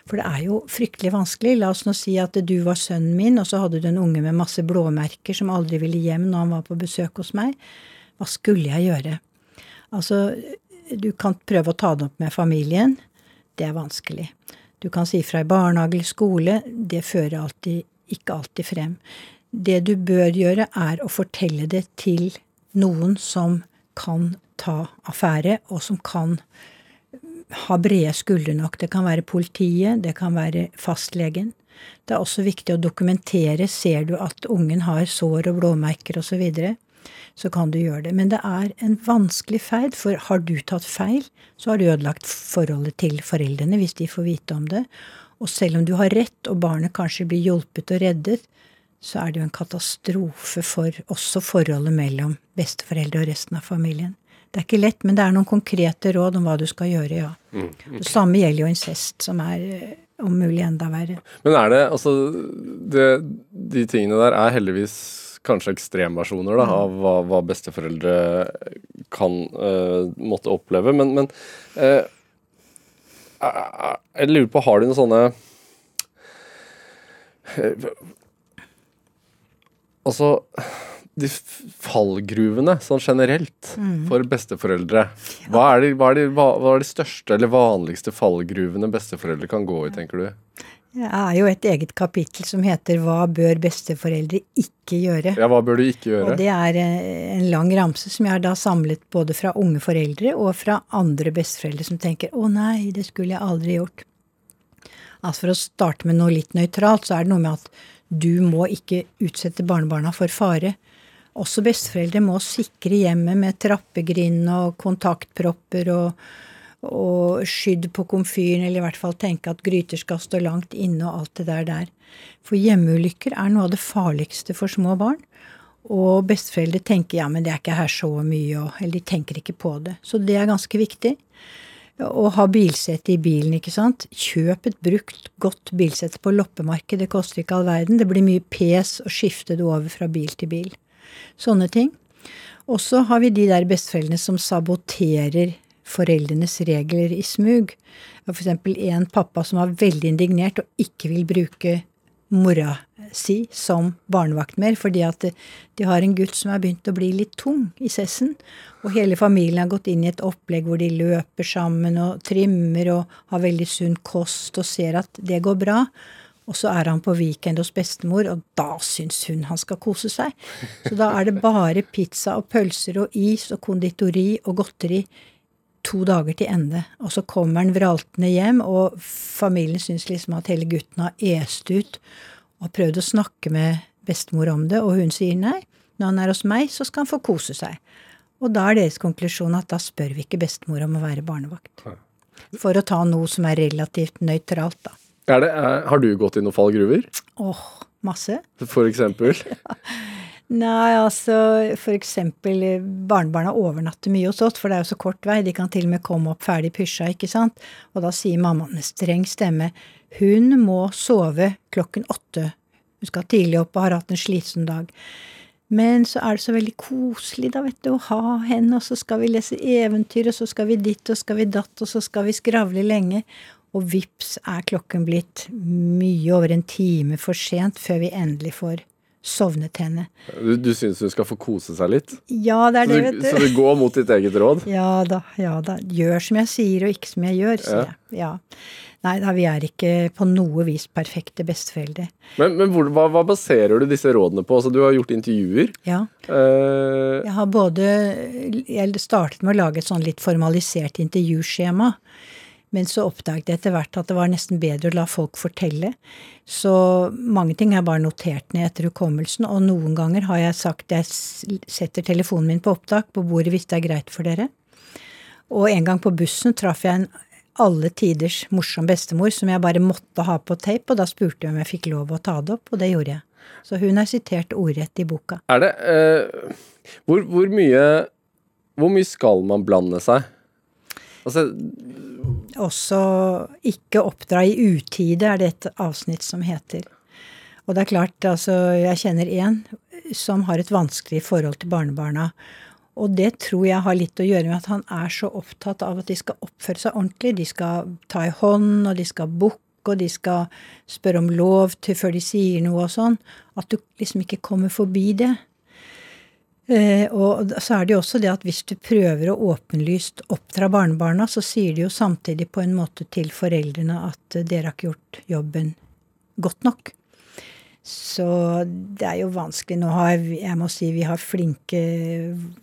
For det er jo fryktelig vanskelig. La oss nå si at du var sønnen min, og så hadde du en unge med masse blåmerker som aldri ville hjem når han var på besøk hos meg. Hva skulle jeg gjøre? Altså, du kan prøve å ta det opp med familien. Det er vanskelig. Du kan si fra i barnehage eller skole. Det fører alltid, ikke alltid frem. Det du bør gjøre, er å fortelle det til noen som kan ta affære, og som kan ha brede skuldre nok. Det kan være politiet, det kan være fastlegen. Det er også viktig å dokumentere. Ser du at ungen har sår og blåmerker osv., så, videre, så kan du gjøre det. Men det er en vanskelig feil, for har du tatt feil, så har du ødelagt forholdet til foreldrene hvis de får vite om det. Og selv om du har rett, og barnet kanskje blir hjulpet og reddet, så er det jo en katastrofe for også forholdet mellom besteforeldre og resten av familien. Det er ikke lett, men det er noen konkrete råd om hva du skal gjøre, ja. Mm, okay. Det samme gjelder jo incest, som er eh, om mulig enda verre. Men er det altså det, De tingene der er heldigvis kanskje ekstremversjoner da, mm. av hva, hva, besteforeldre kan uh, måtte oppleve. Men, men uh, jeg lurer på, har de noen sånne Altså de fallgruvene sånn generelt mm. for besteforeldre. Hva er, de, hva, er de, hva, hva er, de, største eller vanligste fallgruvene besteforeldre kan gå i, tenker du? Det er jo et eget kapittel som heter 'Hva bør besteforeldre ikke gjøre'? Ja, hva bør du ikke gjøre? Og Det er eh, en lang ramse som jeg har da samlet både fra unge foreldre og fra andre besteforeldre som tenker 'Å nei, det skulle jeg aldri gjort'. Altså For å starte med noe litt nøytralt, så er det noe med at du må ikke utsette barnebarna for fare. Også besteforeldre må sikre hjemmet med trappegrind og kontaktpropper og, og skydd på komfyren, eller i hvert fall tenke at gryter skal stå langt inne og alt det der der. For hjemmeulykker er noe av det farligste for små barn. Og besteforeldre tenker ja, men det er ikke her så mye, og, eller de tenker ikke på det. Så det er ganske viktig. Å ha bilsete i bilen, ikke sant. Kjøp et brukt, godt bilsete på loppemarked, det koster ikke all verden. Det blir mye pes å skifte det over fra bil til bil. Sånne ting. Og så har vi de der besteforeldrene som saboterer foreldrenes regler i smug. For eksempel en pappa som var veldig indignert og ikke vil bruke mora si som barnevakt mer, fordi at de har en gutt som er begynt å bli litt tung i sessen. Og hele familien har gått inn i et opplegg hvor de løper sammen og trimmer og har veldig sunn kost og ser at det går bra. Og så er han på weekend hos bestemor, og da syns hun han skal kose seg. Så da er det bare pizza og pølser og is og konditori og godteri to dager til ende. Og så kommer han vraltende hjem, og familien syns liksom at hele gutten har est ut og prøvd å snakke med bestemor om det, og hun sier nei, når han er hos meg, så skal han få kose seg. Og da er deres konklusjon at da spør vi ikke bestemor om å være barnevakt. For å ta noe som er relativt nøytralt, da. Det, har du gått i noen fallgruver? Åh, masse. For eksempel? Nei, altså for eksempel barnebarna overnatter mye hos oss, for det er jo så kort vei. De kan til og med komme opp ferdig pysja, ikke sant. Og da sier mammaen med streng stemme hun må sove klokken åtte. Hun skal tidlig opp og har hatt en slitsom dag. Men så er det så veldig koselig, da, vet du, å ha henne, og så skal vi lese eventyr, og så skal vi ditt, og skal vi datt, og så skal vi skravle lenge. Og vips er klokken blitt mye over en time for sent før vi endelig får sovnet henne. Du, du syns hun skal få kose seg litt? Ja, det er det, det, du, så du. du går mot ditt eget råd? Ja da, ja da. Gjør som jeg sier, og ikke som jeg gjør, sier Ja. jeg. Ja. Nei da, vi er ikke på noe vis perfekte besteforeldre. Men, men hvor, hva, hva baserer du disse rådene på? Altså, du har gjort intervjuer. Ja. Eh, Jeg har både Jeg startet med å lage et sånn litt formalisert intervjuskjema. Men så oppdaget jeg etter hvert at det var nesten bedre å la folk fortelle. Så mange ting jeg bare notert ned etter hukommelsen, og noen ganger har jeg sagt jeg setter telefonen min på opptak på bordet hvis det er greit for dere. Og en gang på bussen traff jeg en alle tiders morsom bestemor som jeg bare måtte ha på tape, og da spurte jeg om jeg fikk lov å ta det opp, og det gjorde jeg. Så hun er sitert ordrett i boka. er det uh, hvor, hvor mye Hvor mye skal man blande seg? Altså, Også ikke oppdra i utide, er det et avsnitt som heter. Og det er klart, altså, jeg kjenner én som har et vanskelig forhold til barnebarna. Og det tror jeg har litt å gjøre med at han er så opptatt av at de skal oppføre seg ordentlig. De skal ta i hånd, og de skal bukke, og de skal spørre om lov til før de sier noe og sånn. At du liksom ikke kommer forbi det. Eh, og så er det jo også det at hvis du prøver å åpenlyst oppdra barnebarna, så sier de jo samtidig på en måte til foreldrene at eh, dere har ikke gjort jobben godt nok. Så det er jo vanskelig. Nå har jeg må si vi har flinke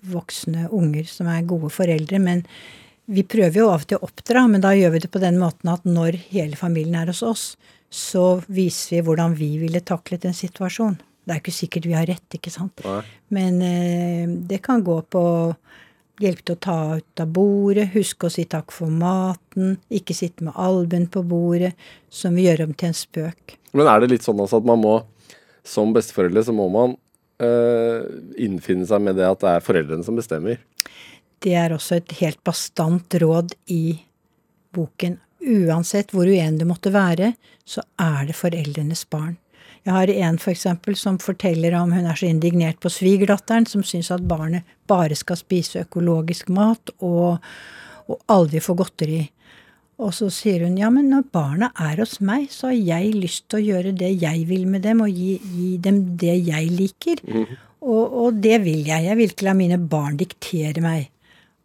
voksne unger som er gode foreldre, men vi prøver jo av og til å oppdra, men da gjør vi det på den måten at når hele familien er hos oss, så viser vi hvordan vi ville taklet en situasjon. Det er ikke sikkert vi har rett, ikke sant. Nei. Men eh, det kan gå på hjelp til å ta ut av bordet, huske å si takk for maten, ikke sitte med albuen på bordet, som vi gjør om til en spøk. men er det litt sånn altså at man må Som besteforeldre så må man eh, innfinne seg med det at det er foreldrene som bestemmer. Det er også et helt bastant råd i boken. Uansett hvor uenig du måtte være, så er det foreldrenes barn. Jeg har en for eksempel som forteller om hun er så indignert på svigerdatteren, som syns at barnet bare skal spise økologisk mat og, og aldri få godteri. Og så sier hun ja, men når barna er hos meg, så har jeg lyst til å gjøre det jeg vil med dem, og gi, gi dem det jeg liker. Og, og det vil jeg. Jeg vil ikke la mine barn diktere meg.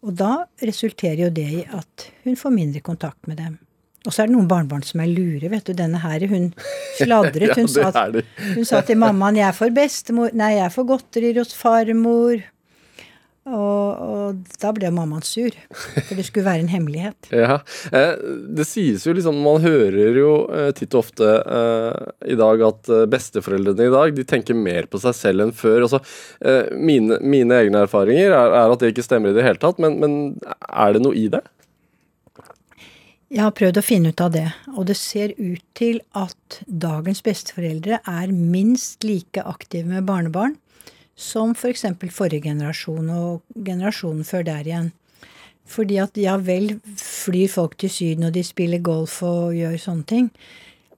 Og da resulterer jo det i at hun får mindre kontakt med dem. Og så er det noen barnebarn som er lure, vet du. Denne her, hun sladret. Hun, ja, sa, er hun sa til mammaen 'jeg får bestemor', nei, 'jeg får godterier hos farmor'. Og, og da ble mammaen sur, for det skulle være en hemmelighet. Ja, eh, Det sies jo liksom Man hører jo eh, titt og ofte eh, i dag at besteforeldrene i dag de tenker mer på seg selv enn før. Altså, eh, mine, mine egne erfaringer er, er at det ikke stemmer i det hele tatt, men, men er det noe i det? Jeg har prøvd å finne ut av det, og det ser ut til at dagens besteforeldre er minst like aktive med barnebarn som f.eks. For forrige generasjon og generasjonen før der igjen. Fordi at ja vel flyr folk til Syden, og de spiller golf og gjør sånne ting,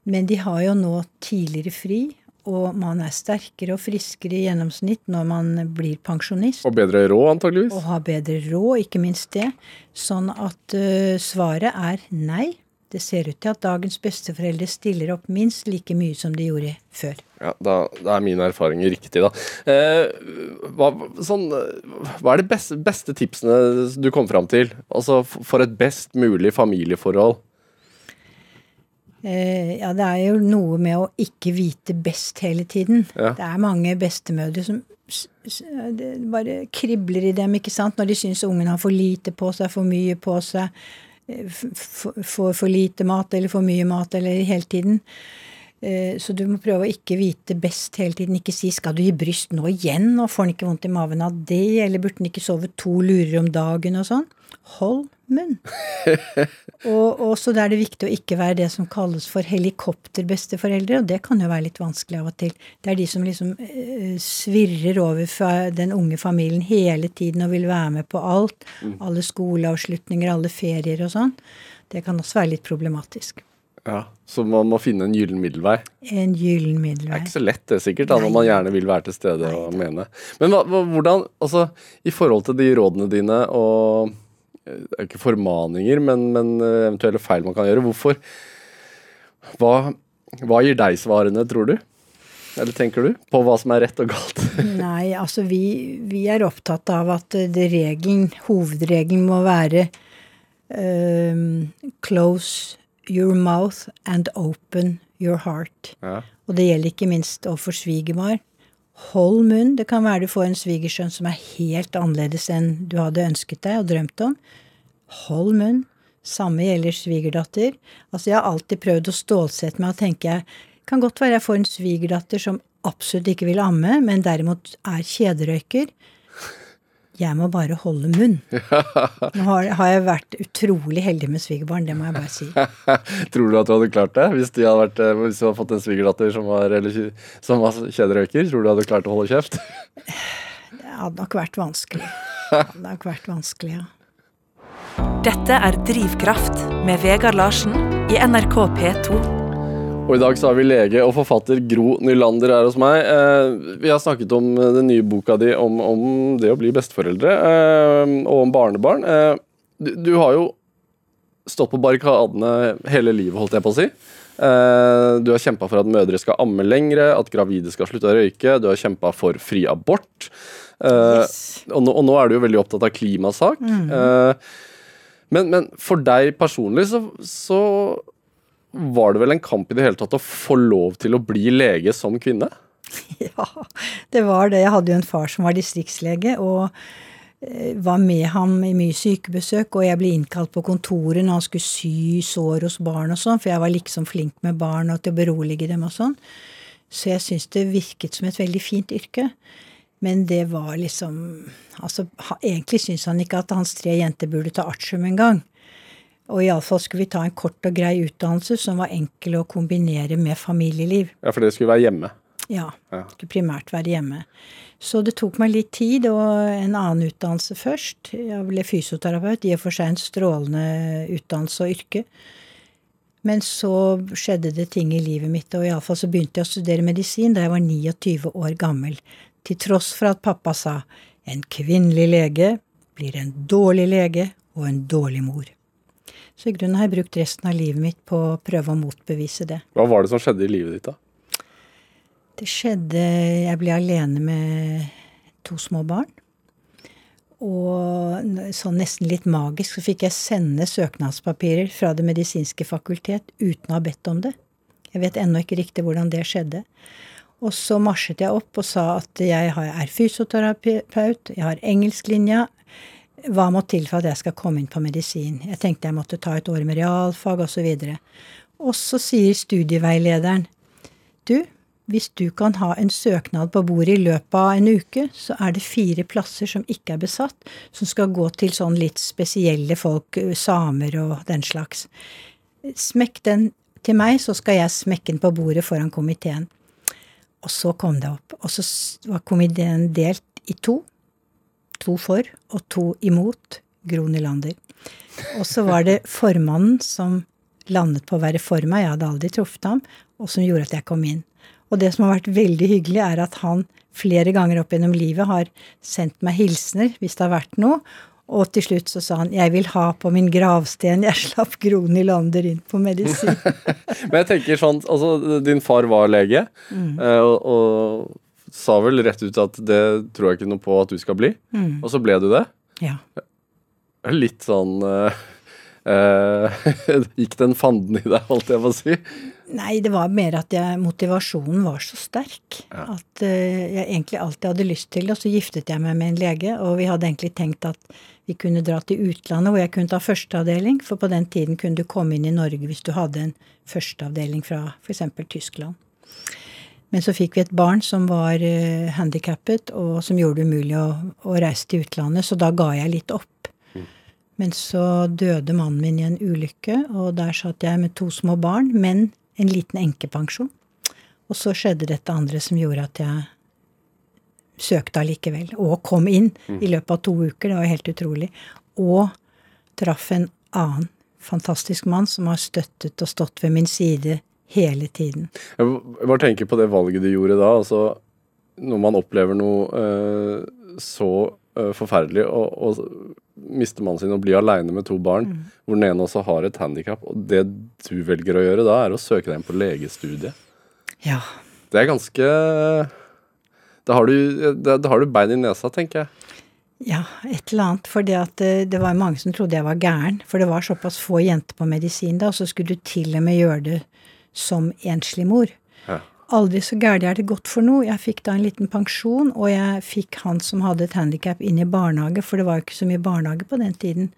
men de har jo nå tidligere fri, og man er sterkere og friskere i gjennomsnitt når man blir pensjonist. Og bedre råd, antageligvis? Og ha bedre råd, ikke minst det. Sånn at uh, svaret er nei. Det ser ut til at dagens besteforeldre stiller opp minst like mye som de gjorde før. Ja, da, da er mine erfaringer riktig, da. Eh, hva, sånn, hva er de beste, beste tipsene du kom fram til? Altså for et best mulig familieforhold? Eh, ja, det er jo noe med å ikke vite best hele tiden. Ja. Det er mange bestemødre som bare kribler i dem, ikke sant, når de syns ungen har for lite på seg, for mye på seg, eh, får for lite mat eller for mye mat eller hele tiden. Eh, Så du må prøve å ikke vite best hele tiden. Ikke si 'skal du gi bryst nå igjen', og får han ikke vondt i maven av det, eller burde han ikke sove to lurer om dagen og sånn. Hold munn. og, og så er det viktig å ikke være det som kalles for helikopterbesteforeldre, og det kan jo være litt vanskelig av og til. Det er de som liksom eh, svirrer over fra den unge familien hele tiden og vil være med på alt. Alle skoleavslutninger, alle ferier og sånn. Det kan også være litt problematisk. Ja, Så man må finne en gyllen middelvei. En gyllen middelvei. Det er ikke så lett det, sikkert, da, når man gjerne vil være til stede og mene. Men hva, hvordan, altså, i forhold til de rådene dine og det er ikke formaninger, men, men eh, eventuelle feil man kan gjøre, hvorfor hva, hva gir deg svarene, tror du? Eller tenker du på hva som er rett og galt? Nei, altså vi, vi er opptatt av at regelen, hovedregelen må være um, close your mouth and open your heart. Ja. Og det gjelder ikke minst overfor svigermor. Hold munn. Det kan være du får en svigersønn som er helt annerledes enn du hadde ønsket deg og drømt om. Hold munn. Samme gjelder svigerdatter. Altså, jeg har alltid prøvd å stålsette meg og tenke kan godt være jeg får en svigerdatter som absolutt ikke vil amme, men derimot er kjederøyker. Jeg må bare holde munn. Nå har, har jeg vært utrolig heldig med svigerbarn, det må jeg bare si. Tror du at du hadde klart det hvis, de hadde vært, eh, hvis du hadde fått en svigerdatter som var, eller, som var kjederøyker? Tror du du hadde klart å holde kjeft? Det hadde nok vært vanskelig. Det hadde nok vært vanskelig, ja. Dette er Drivkraft med Vegard Larsen i NRK P2. Og i dag så har vi lege og forfatter Gro Nylander her hos meg. Eh, vi har snakket om eh, den nye boka di om, om det å bli besteforeldre, eh, og om barnebarn. Eh, du, du har jo stått på barrikadene hele livet, holdt jeg på å si. Eh, du har kjempa for at mødre skal amme lengre, at gravide skal slutte å røyke. Du har kjempa for fri abort. Eh, Yes. og, nå, og nå er du jo veldig opptatt av klimasak. Eh, men, men for deg personlig så, så var det vel en kamp i det hele tatt å få lov til å bli lege som kvinne? Ja, det var det. Jeg hadde jo en far som var distriktslege, og eh, var med ham i mye sykebesøk, og jeg ble innkalt på kontoret når han skulle sy sår hos barn og sånn, for jeg var liksom flink med barn og til å berolige dem og sånn. Så jeg syns det virket som et veldig fint yrke. Men det var liksom Altså, egentlig syntes han ikke at hans tre jenter burde ta artium engang. Og iallfall skulle vi ta en kort og grei utdannelse som var enkel å kombinere med familieliv. Ja, for det skulle være hjemme. Ja. Ja. Skulle primært være hjemme. Så det tok meg litt tid og en annen utdannelse først. Jeg ble fysioterapeut, i og for seg en strålende utdannelse og yrke. Men så skjedde det ting i livet mitt, og iallfall så begynte jeg å studere medisin da jeg var 29 år gammel. Til tross for at pappa sa en kvinnelig lege blir en dårlig lege og en dårlig mor. Så i grunnen har jeg brukt resten av livet mitt på å prøve å motbevise det. Hva var det som skjedde i livet ditt, da? Det skjedde Jeg ble alene med to små barn. Og sånn nesten litt magisk så fikk jeg sende søknadspapirer fra Det medisinske fakultet uten å ha bedt om det. Jeg vet ennå ikke riktig hvordan det skjedde. Og så marsjet jeg opp og sa at jeg er fysioterapeut, jeg har engelsklinja. Hva må til for at jeg skal komme inn på medisin? Jeg tenkte jeg måtte ta et år med realfag osv. Og så sier studieveilederen du, hvis du kan ha en søknad på bordet i løpet av en uke, så er det fire plasser som ikke er besatt, som skal gå til sånn litt spesielle folk, samer og den slags. Smekk den til meg, så skal jeg smekke den på bordet foran komiteen. Og så kom det opp. Og så var komiteen delt i to. To for og to imot Gro Nylander. Og så var det formannen som landet på å være for meg, jeg hadde aldri truffet ham, og som gjorde at jeg kom inn. Og det som har vært veldig hyggelig, er at han flere ganger opp gjennom livet har sendt meg hilsener hvis det har vært noe. Og til slutt så sa han 'jeg vil ha på min gravsten jeg slapp Gro Nylander inn på medisin'. Men jeg tenker sånn, altså Din far var lege, mm. og, og sa vel rett ut at det tror jeg ikke noe på at du skal bli. Og så ble du det. ja. Litt sånn uh, uh, Gikk den fanden i deg, holdt jeg på å si? Nei, det var mer at jeg, motivasjonen var så sterk at uh, jeg egentlig alltid hadde lyst til det. Og så giftet jeg meg med en lege, og vi hadde egentlig tenkt at vi kunne dra til utlandet hvor jeg kunne ta førsteavdeling, for på den tiden kunne du komme inn i Norge hvis du hadde en førsteavdeling fra f.eks. Tyskland. Men så fikk vi et barn som var uh, handikappet, og som gjorde det umulig å, å reise til utlandet, så da ga jeg litt opp. Men så døde mannen min i en ulykke, og der satt jeg med to små barn, men en liten enkepensjon. Og så skjedde dette andre som gjorde at jeg søkte allikevel, og kom inn i løpet av to uker. Det var helt utrolig. Og traff en annen fantastisk mann som har støttet og stått ved min side hele tiden. Jeg bare tenker på det valget du gjorde da. altså Når man opplever noe eh, så eh, forferdelig, og, og mister mannen sin og blir aleine med to barn, hvor den ene også har et handikap, og det du velger å gjøre da, er å søke deg inn på legestudiet. Ja, Det er ganske Da har du, da, har du bein i nesa, tenker jeg. Ja, et eller annet. For det, det, det var mange som trodde jeg var gæren. For det var såpass få jenter på medisin da, og så skulle du til og med gjøre det som enslig mor. Ja. Aldri så gæli er det godt for noe. Jeg fikk da en liten pensjon, og jeg fikk han som hadde et handikap, inn i barnehage, for det var jo ikke så mye barnehage på den tiden.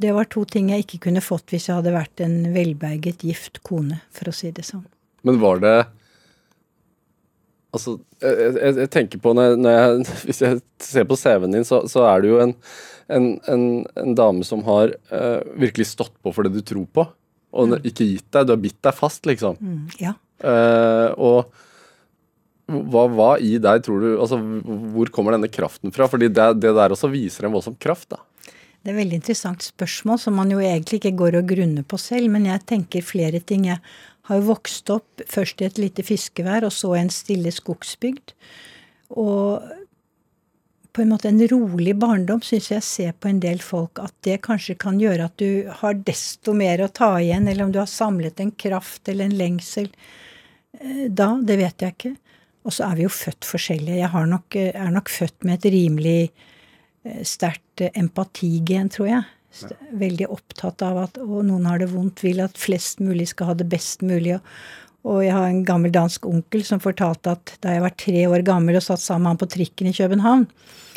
Det var to ting jeg ikke kunne fått hvis jeg hadde vært en velberget, gift kone, for å si det sånn. Men var det Altså, jeg, jeg, jeg tenker på når jeg, når jeg, Hvis jeg ser på CV-en din, så, så er du jo en, en, en, en dame som har uh, virkelig stått på for det du tror på, og ikke gitt deg. Du har bitt deg fast, liksom. Mm, ja. Eh, og hva, hva i deg tror du Altså, hvor kommer denne kraften fra? Fordi det, det der også viser en voldsom kraft, da. Det er et veldig interessant spørsmål som man jo egentlig ikke går og grunner på selv, men jeg tenker flere ting. Jeg har jo vokst opp først i et lite fiskevær, og så en stille skogsbygd. Og på en måte en rolig barndom syns jeg ser på en del folk at det kanskje kan gjøre at du har desto mer å ta igjen, eller om du har samlet en kraft eller en lengsel. Eh, Da, det vet jeg ikke. Og så er vi jo født forskjellige. Jeg har nok, er nok født med et rimelig eh, sterkt eh, empatigen, tror jeg. Veldig opptatt av at og noen har det vondt, vil at flest mulig skal ha det best mulig. Og, og jeg har en gammel dansk onkel som fortalte at da jeg var tre år gammel og satt sammen med han på trikken i København,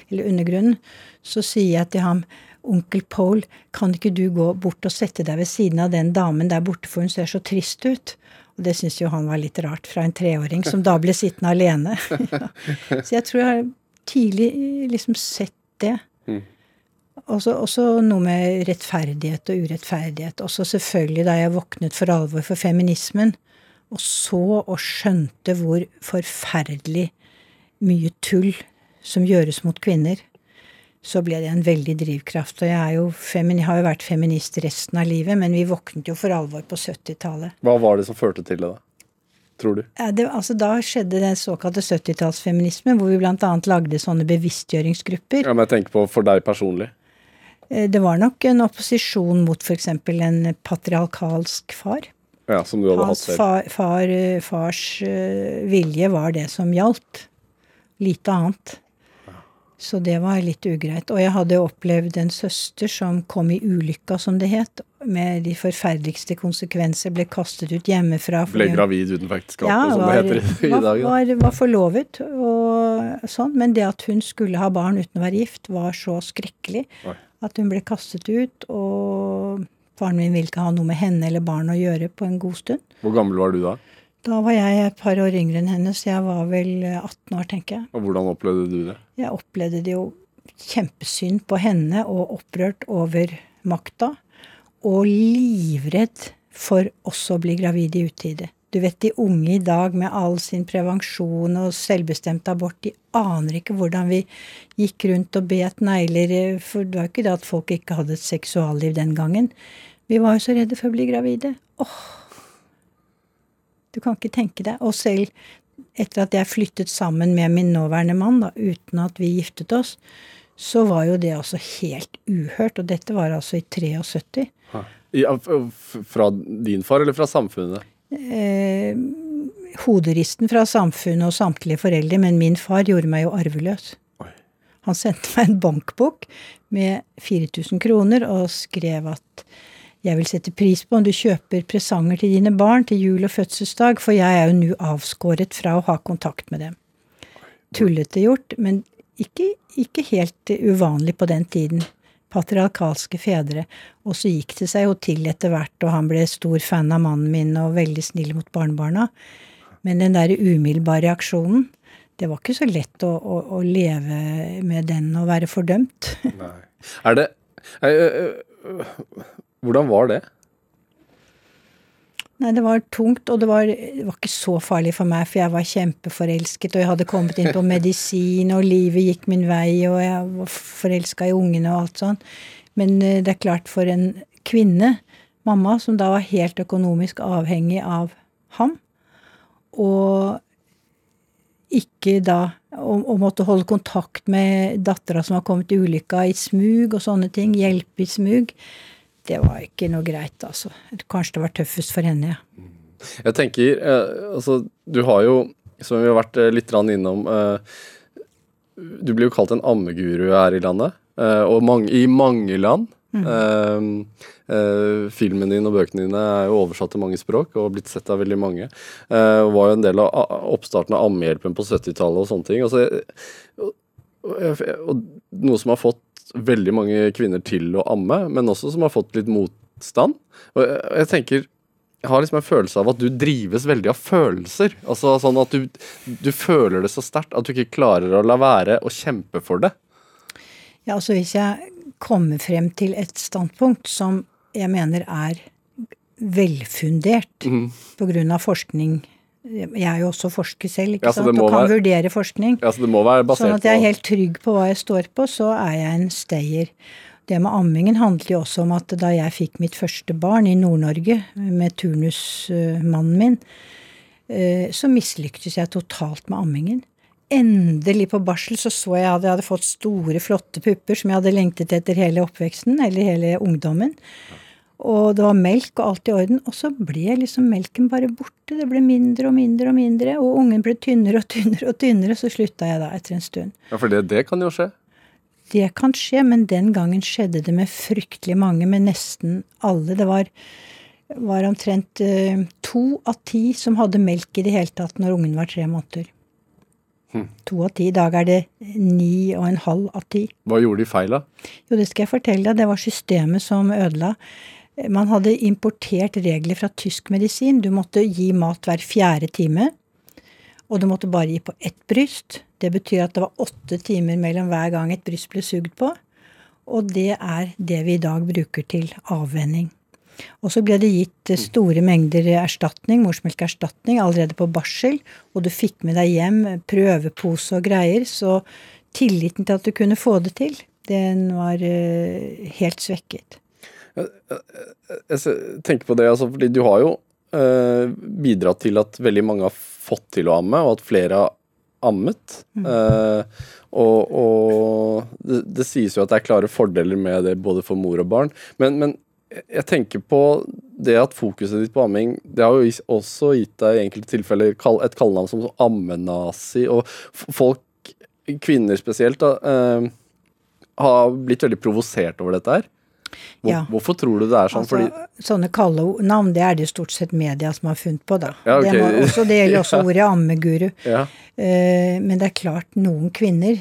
eller undergrunnen, så sier jeg til ham Onkel Paul, kan ikke du gå bort og sette deg ved siden av den damen der borte, for hun ser så trist ut? Og det syns jo han var litt rart, fra en treåring som da ble sittende alene. ja. Så jeg tror jeg har tidlig liksom sett det. Også, også noe med rettferdighet og urettferdighet. Også selvfølgelig da jeg våknet for alvor for feminismen, og så og skjønte hvor forferdelig mye tull som gjøres mot kvinner, så ble det en veldig drivkraft. Og jeg, er jo femini, har jo vært feminist resten av livet, men vi våknet jo for alvor på 70-tallet. Hva var det som førte til det, da? Tror du? Ja, det, altså, da skjedde den såkalte 70-tallsfeminismen, hvor vi bl.a. lagde sånne bevisstgjøringsgrupper. Ja, men jeg tenker på for deg personlig. Eh, Det var nok en opposisjon mot f.eks. en patriarkalsk far. Ja, Som du hadde Hans hatt far, far, eh, fars eh, vilje var det som gjaldt. Lite annet. Så det var litt ugreit. Og jeg hadde opplevd en søster som kom i ulykka, som det het, med de forferdeligste konsekvenser, ble kastet ut hjemmefra. Ble gravid uten ekteskapet, ja, som det heter i dag. Ja, var, var forlovet og sånn. Men det at hun skulle ha barn uten å være gift, var så skrekkelig Oi. at hun ble kastet ut. Og faren min ville ikke ha noe med henne eller barnet å gjøre på en god stund. Hvor gammel var du da? Da var jeg et par år yngre enn henne, så jeg var vel 18 år, tenker jeg. Og hvordan opplevde du det? Jeg opplevde det jo kjempesynd på henne og opprørt over makta. Og livredd for også å bli gravid i utide. Du vet, de unge i dag med all sin prevensjon og selvbestemt abort, de aner ikke hvordan vi gikk rundt og bet negler, for det var jo ikke det at folk ikke hadde et seksualliv den gangen. Vi var jo så redde for å bli gravide. Åh! Du kan ikke tenke deg. Og selv etter at jeg flyttet sammen med min nåværende mann, da, uten at vi giftet oss, så var jo det altså helt uhørt. Og dette var altså i 73. Ja, fra din far, eller fra samfunnet? Eh, hoderisten fra samfunnet og samtlige foreldre, men min far gjorde meg jo arveløs. Han sendte meg en bankbok med 4000 kroner og skrev at jeg vil sette pris på om du kjøper presanger til dine barn til jul og fødselsdag, for jeg er jo nå avskåret fra å ha kontakt med dem. Tullete gjort, men ikke, ikke helt uvanlig på den tiden. Patriarkalske fedre. Og så gikk det seg jo til etter hvert, og han ble stor fan av mannen min og veldig snill mot barnebarna. Men den der umiddelbare reaksjonen, det var ikke så lett å, å, å leve med den og være fordømt. Nei. Er det eh, eh, Hvordan var det? Nei, det var tungt, og det var, det var ikke så farlig for meg, for jeg var kjempeforelsket, og jeg hadde kommet inn på medisin, og livet gikk min vei, og jeg var forelska i ungene og alt sånn. Men eh, det er klart, for en kvinne, mamma, som da var helt økonomisk avhengig av ham, og ikke da og, og måtte holde kontakt med dattera som var kommet i ulykka i smug og sånne ting, hjelpe i smug, det var ikke noe greit, altså. Kanskje det var tøffest for henne, ja. Jeg tenker, eh, altså, du har jo som vi har vært eh, litt innom eh, Du blir jo kalt en ammeguru her i landet, og mange, i mange land. Eh, Uh, filmen din og bøkene dine er jo oversatt til mange språk og blitt sett av veldig mange. Og var jo en del av oppstarten av Ammehjelpen på 70-tallet og sånne ting. Altså, og, og, og noe som har fått veldig mange kvinner til å amme, men også som har fått litt motstand. Og jeg, jeg tenker jeg har liksom en følelse av at du drives veldig av følelser. Altså sånn at du, du føler det så sterkt at du ikke klarer å la være å kjempe for det. Ja, altså hvis jeg kommer frem til et standpunkt som jeg mener er velfundert mm. av forskning Jeg er jo også forsker selv, ikke Ja, sant, og kan være- vurdere forskning. Ja, så Det må være basert Sånn at jeg er helt trygg på hva jeg står på, så er jeg en stayer. Det med ammingen handler jo også om at da jeg fikk mitt første barn i Nord-Norge med turnusmannen min, eh, så mislyktes jeg totalt med ammingen. Endelig på barsel så så jeg at jeg hadde fått store, flotte pupper som jeg hadde lengtet etter hele oppveksten, eller hele ungdommen. Og det var melk og alt i orden. Og så ble liksom melken bare borte. Det ble mindre og mindre og mindre. Og ungen ble tynnere og tynnere og tynnere. Så slutta jeg da etter en stund. Ja, for det, det kan jo skje. Det kan skje, men den gangen skjedde det med fryktelig mange, med nesten alle. Det var, var omtrent uh, to av ti som hadde melk i det hele tatt når ungen var tre måneder. To av ti. I dag er det ni og en halv av ti. Hva gjorde de feil, da? Jo, det skal jeg fortelle deg. Det var systemet som ødela. Man hadde importert regler fra tysk medisin. Du måtte gi mat hver fjerde time. Og du måtte bare gi på ett bryst. Det betyr at det var åtte timer mellom hver gang et bryst ble sugd på. Og det er det vi i dag bruker til avvenning. Og så ble det gitt store mengder erstatning, morsmelkerstatning, allerede på barsel. Og du fikk med deg hjem prøvepose og greier. Så tilliten til at du kunne få det til, den var eh, helt svekket. Jeg tenker på det, altså, fordi du har jo eh, bidratt til at veldig mange har fått til å amme, og at flere har ammet. Eh, og og det, det sies jo at det er klare fordeler med det både for mor og barn. Men, men jeg tenker på det at fokuset ditt på amming Det har jo også gitt deg i enkelte tilfeller et kallenavn som ammenazi. Og folk, kvinner spesielt, da, eh, har blitt veldig provosert over dette her. Hvor, Ja. Hvorfor tror du det er sånn? Altså, Fordi sånne kallenavn, det er det stort sett media som har funnet på, da. Ja, okay. det, må, også, det gjelder også ordet ammeguru. ja, Uh, men det er klart noen kvinner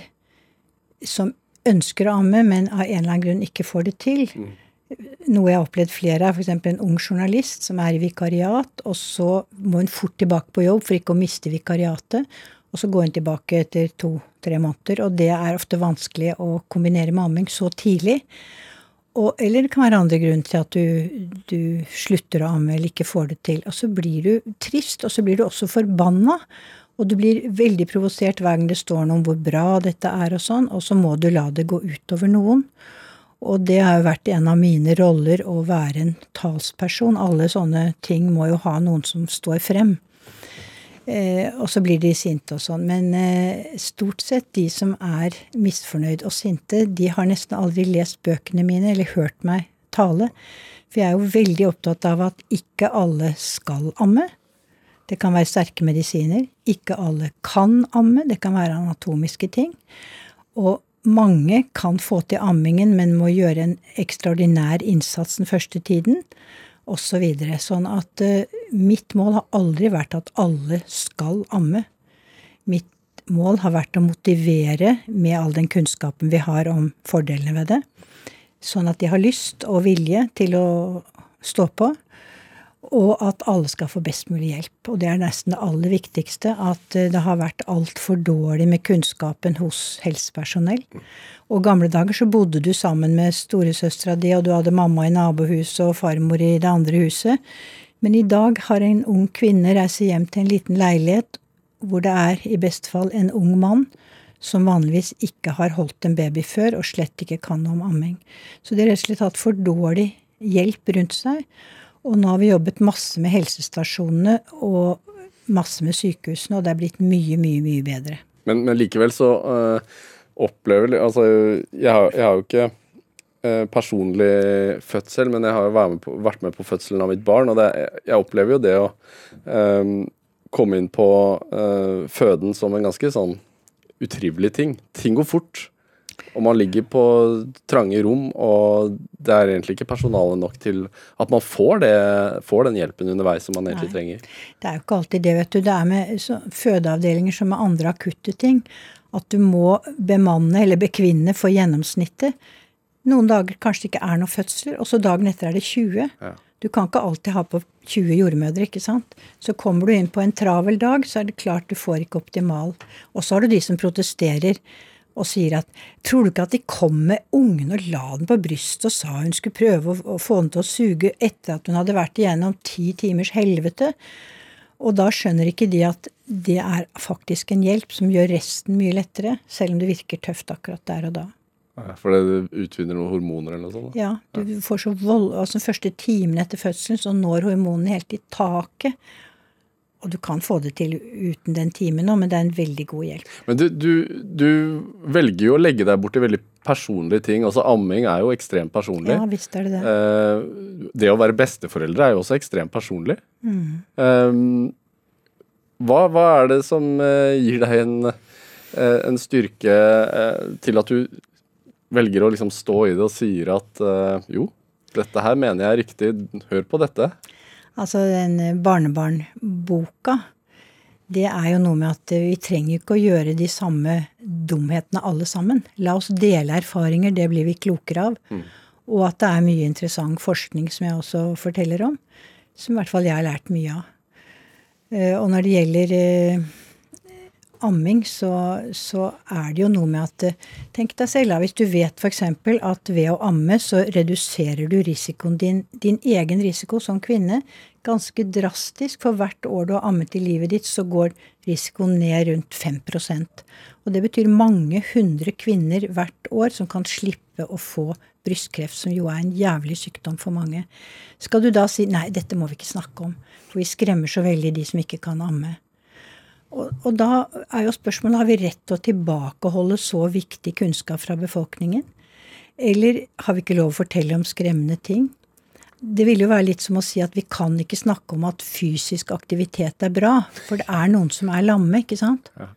som ønsker å amme, men av en eller annen grunn ikke får det til. Noe jeg har opplevd flere av, f.eks. en ung journalist som er i vikariat, og så må hun fort tilbake på jobb for ikke å miste vikariatet. Og så går hun tilbake etter to-tre måneder, og det er ofte vanskelig å kombinere med amming så tidlig. Og, eller det kan være andre grunner til at du, du slutter å amme eller ikke får det til. Og så blir du trist, og så blir du også forbanna. Og du blir veldig provosert hver gang det står noe om hvor bra dette er og sånn, og så må du la det gå utover noen. Og det har jo vært en av mine roller å være en talsperson. Alle sånne ting må jo ha noen som står frem. Eh, og så blir de sinte og sånn. Men eh, stort sett de som er misfornøyd og sinte, de har nesten aldri lest bøkene mine eller hørt meg tale. For jeg er jo veldig opptatt av at ikke alle skal amme. Det kan være sterke medisiner. Ikke alle kan amme. Det kan være anatomiske ting. Og mange kan få til ammingen, men må gjøre en ekstraordinær innsats den første tiden, osv. Så videre. sånn at eh, mitt mål har aldri vært at alle skal amme. Mitt mål har vært å motivere med all den kunnskapen vi har om fordelene ved det, sånn at de har lyst og vilje til å stå på. Og at alle skal få best mulig hjelp. Og det er nesten det aller viktigste. At eh, det har vært altfor dårlig med kunnskapen hos helsepersonell. Og gamle dager så bodde du sammen med storesøstera di, og du hadde mamma i nabohuset og farmor i det andre huset. Men i dag har en ung kvinne reist hjem til en liten leilighet hvor det er i best fall en ung mann som vanligvis ikke har holdt en baby før, og slett ikke kan noe om amming. Så de har rett og slett hatt for dårlig hjelp rundt seg. Og nå har vi jobbet masse med helsestasjonene og masse med sykehusene, og det er blitt mye, mye, mye bedre. Men, men likevel så øh, opplever Altså, jeg har, jeg har jo ikke øh, personlig fødsel, men jeg har jo vært med, på, vært med på fødselen av mitt barn, og det, jeg opplever jo det å øhm, komme inn på føden som en ganske sånn utrivelig ting. Ting går fort. Og man ligger på trange rom, og det er egentlig ikke personale nok til at man får, det, får den hjelpen underveis som man egentlig Nei. trenger. Det er jo ikke alltid det, vet du. Det er med fødeavdelinger som med andre akutte ting. At du må bemanne eller bekvinne for gjennomsnittet. Noen dager kanskje det ikke er noen fødsler, og så dagen etter er det 20. Ja. Du kan ikke alltid ha på 20 jordmødre, ikke sant. Så kommer du inn på en travel dag, så er det klart du får ikke optimal. Og så har du de som protesterer og sier at tror du ikke at de kom med ungen og la den på brystet og sa hun skulle prøve å, få den til å suge etter at hun hadde vært igjennom ti timers helvete? Og da skjønner ikke de at det er faktisk en hjelp som gjør resten mye lettere, selv om det virker tøft akkurat der og da. Ja, for det utvinner noen hormoner eller noe sånt? Ja, du får så vold, altså første timen etter fødselen så når hormonene helt i taket. Og du kan få det til uten den timen òg, men det er en veldig god hjelp. Men du, du, du, velger jo å legge deg bort i veldig personlige ting. Altså Amming er jo ekstremt personlig. Ja, visst er Det det. Eh, det å være besteforeldre er jo også ekstremt personlig. Mm. Eh, hva, hva, er det som eh, gir deg en, eh, en styrke eh, til at du velger å liksom stå i det og sier at jo, dette her mener jeg er riktig, hør på dette? Altså den barnebarnboka, det er jo noe med at vi trenger ikke å gjøre de samme dumhetene alle sammen. La oss dele erfaringer, det blir vi klokere av. Mm. Og at det er mye interessant forskning som jeg også forteller om, som i hvert fall jeg har lært mye av. Eh, og når det gjelder eh, amming, så, så, er det jo noe med at Tenk deg selv, hvis du vet f.eks. at ved å amme så reduserer du risikoen din, din egen risiko som kvinne ganske drastisk. For hvert år du har ammet i livet ditt, så går risikoen ned rundt 5% Og det betyr mange hundre kvinner hvert år som kan slippe å få brystkreft, som jo er en jævlig sykdom for mange. Skal du da si nei, dette må vi ikke snakke om, for vi skremmer så veldig de som ikke kan amme. Og, og, da er jo spørsmålet har vi rett til å tilbakeholde så viktig kunnskap fra befolkningen. Eller har vi ikke lov å fortelle om skremmende ting? Det vil jo være litt som å si at vi kan ikke snakke om at fysisk aktivitet er bra. For det er noen som er lamme, ikke sant? Ja.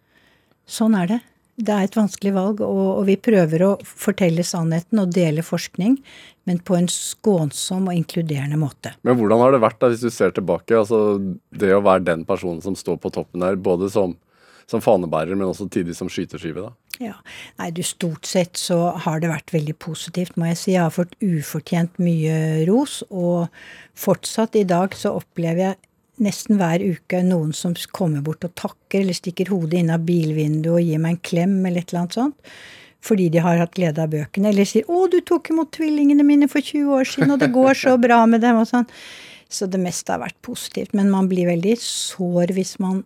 Sånn er det. Det er et vanskelig valg, og, vi prøver å fortelle sannheten og dele forskning, men på en skånsom og inkluderende måte. Men hvordan har det vært, da, hvis du ser tilbake? Altså, det å være den personen som står på toppen der, både som, som fanebærer, men også tidlig som skyteskive, da? Ja. Nei, du, stort sett så har det vært veldig positivt, må jeg si. Jeg har fått ufortjent mye ros, og fortsatt i dag så opplever jeg nesten hver uke noen som kommer bort og takker, eller stikker hodet inn av bilvinduet og gir meg en klem, eller et eller annet sånt. Fordi de har hatt glede av bøkene. Eller sier 'Å, du tok imot tvillingene mine for 20 år siden, og det går så bra med dem', og sånn. Så det meste har vært positivt. Men man blir veldig sår hvis man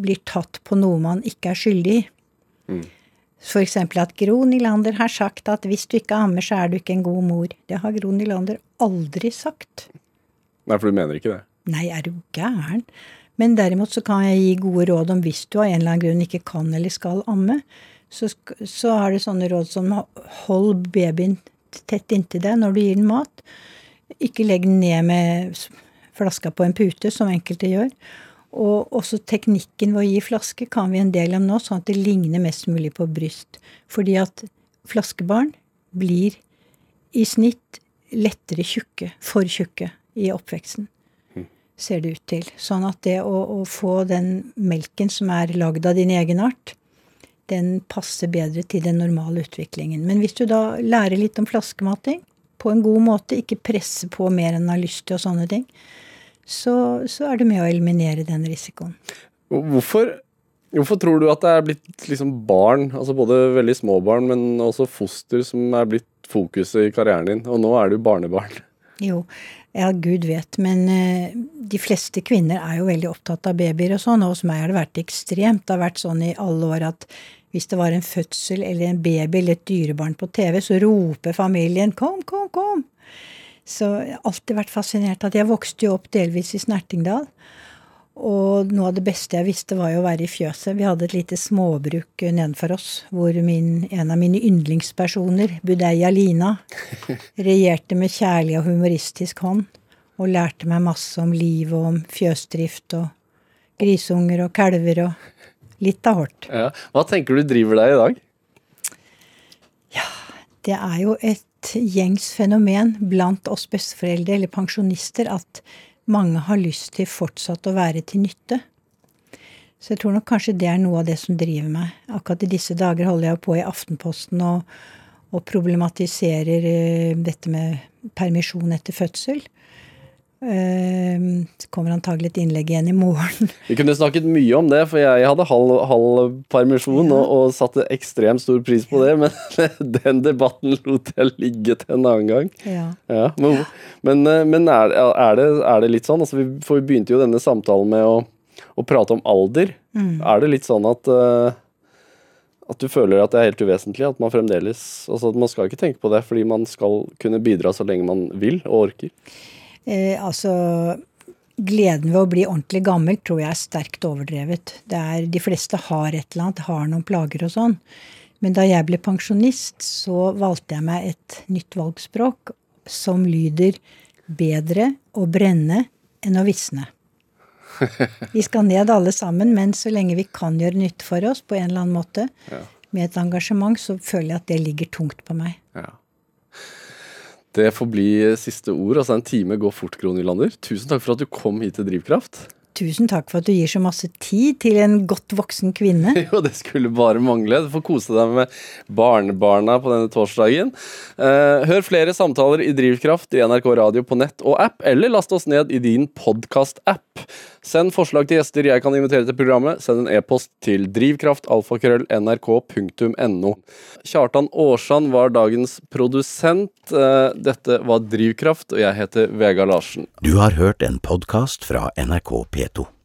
blir tatt på noe man ikke er skyldig i. Mm. F.eks. at Gro Nylander har sagt at hvis du ikke ammer, så er du ikke en god mor. Det har Gro Nylander aldri sagt. Nei, for du mener ikke det? Nei, er du gæren? Men derimot så kan jeg gi gode råd om hvis du av en eller annen grunn ikke kan eller skal amme, så, så har det sånne råd som hold babyen tett inntil deg når du gir den mat. Ikke legg den ned med flaska på en pute, som enkelte gjør. Og også teknikken ved å gi flaske kan vi en del om nå, sånn at det ligner mest mulig på bryst. Fordi at flaskebarn blir i snitt lettere tjukke, for tjukke, i oppveksten ser det ut til. Sånn at det å, å få den melken som er lagd av din egen art, den passer bedre til den normale utviklingen. Men hvis du da lærer litt om flaskemating på en god måte, ikke presse på mer enn du har lyst til og sånne ting, så, så er du med å eliminere den risikoen. Hvorfor, hvorfor tror du at det er blitt liksom barn, altså både veldig små barn, men også foster, som er blitt fokuset i karrieren din, og nå er du barnebarn? Jo, ja, gud vet. Men uh, de fleste kvinner er jo veldig opptatt av babyer og sånn, og hos meg har det vært ekstremt. Det har vært sånn i alle år at hvis det var en fødsel eller en baby eller et dyrebarn på TV, så roper familien 'kom, kom, kom'. Så jeg har alltid vært fascinert at jeg vokste jo opp delvis i Snertingdal. Og noe av det beste jeg visste, var jo å være i fjøset. Vi hadde et lite småbruk nedenfor oss, hvor min, en av mine yndlingspersoner, Budeia Lina, regjerte med kjærlig og humoristisk hånd. Og lærte meg masse om liv og om fjøsdrift og Grisunger og kalver og litt av hvert. Ja. Hva tenker du driver deg i dag? Ja, Det er jo et gjengs fenomen blant oss besteforeldre eller pensjonister at mange har lyst til fortsatt å være til nytte. Så jeg tror nok kanskje det er noe av det som driver meg. Akkurat i disse dager holder jeg på i Aftenposten og, og problematiserer eh, dette med permisjon etter fødsel. Eh, det kommer antagelig et innlegg igjen i morgen. Vi kunne snakket mye om det, for jeg hadde halv, halv permisjon og, og satte ekstremt stor pris på det, men den debatten lot jeg ligge til en annen gang. Ja. Ja, men men, eh, men er, er, det, er det litt sånn? Altså, vi, for vi begynte jo denne samtalen med å, å prate om alder. Er det litt sånn at eh, at du føler at det er helt uvesentlig at man fremdeles altså at Man skal ikke tenke på det, fordi man skal kunne bidra så lenge man vil og orker. Eh, altså Gleden ved å bli ordentlig gammel tror jeg er sterkt overdrevet. Det er, de fleste har et eller annet, har noen plager og sånn. Men da jeg ble pensjonist, så valgte jeg meg et nytt valgspråk som lyder bedre å brenne enn å visne. Vi skal ned alle sammen, men så lenge vi kan gjøre nytte for oss på en eller annen måte, med et engasjement, så føler jeg at det ligger tungt på meg. Det får bli siste ord. altså En time går fort, Gro Nylander. Tusen takk for at du kom hit til Drivkraft. Tusen takk for at du gir så masse tid til en godt voksen kvinne. Jo, det skulle bare mangle. Du får kose deg med barnebarna på denne torsdagen. Eh, hør flere samtaler i Drivkraft i NRK Radio på nett og app, eller last oss ned i din podkast-app. Send forslag til gjester jeg kan invitere til programmet. Send en e-post til drivkraftalfakrøll.nrk.no. Kjartan Aarsand var dagens produsent. Eh, dette var Drivkraft, og jeg heter Vegard Larsen. Du har hørt en podkast fra NRK P2.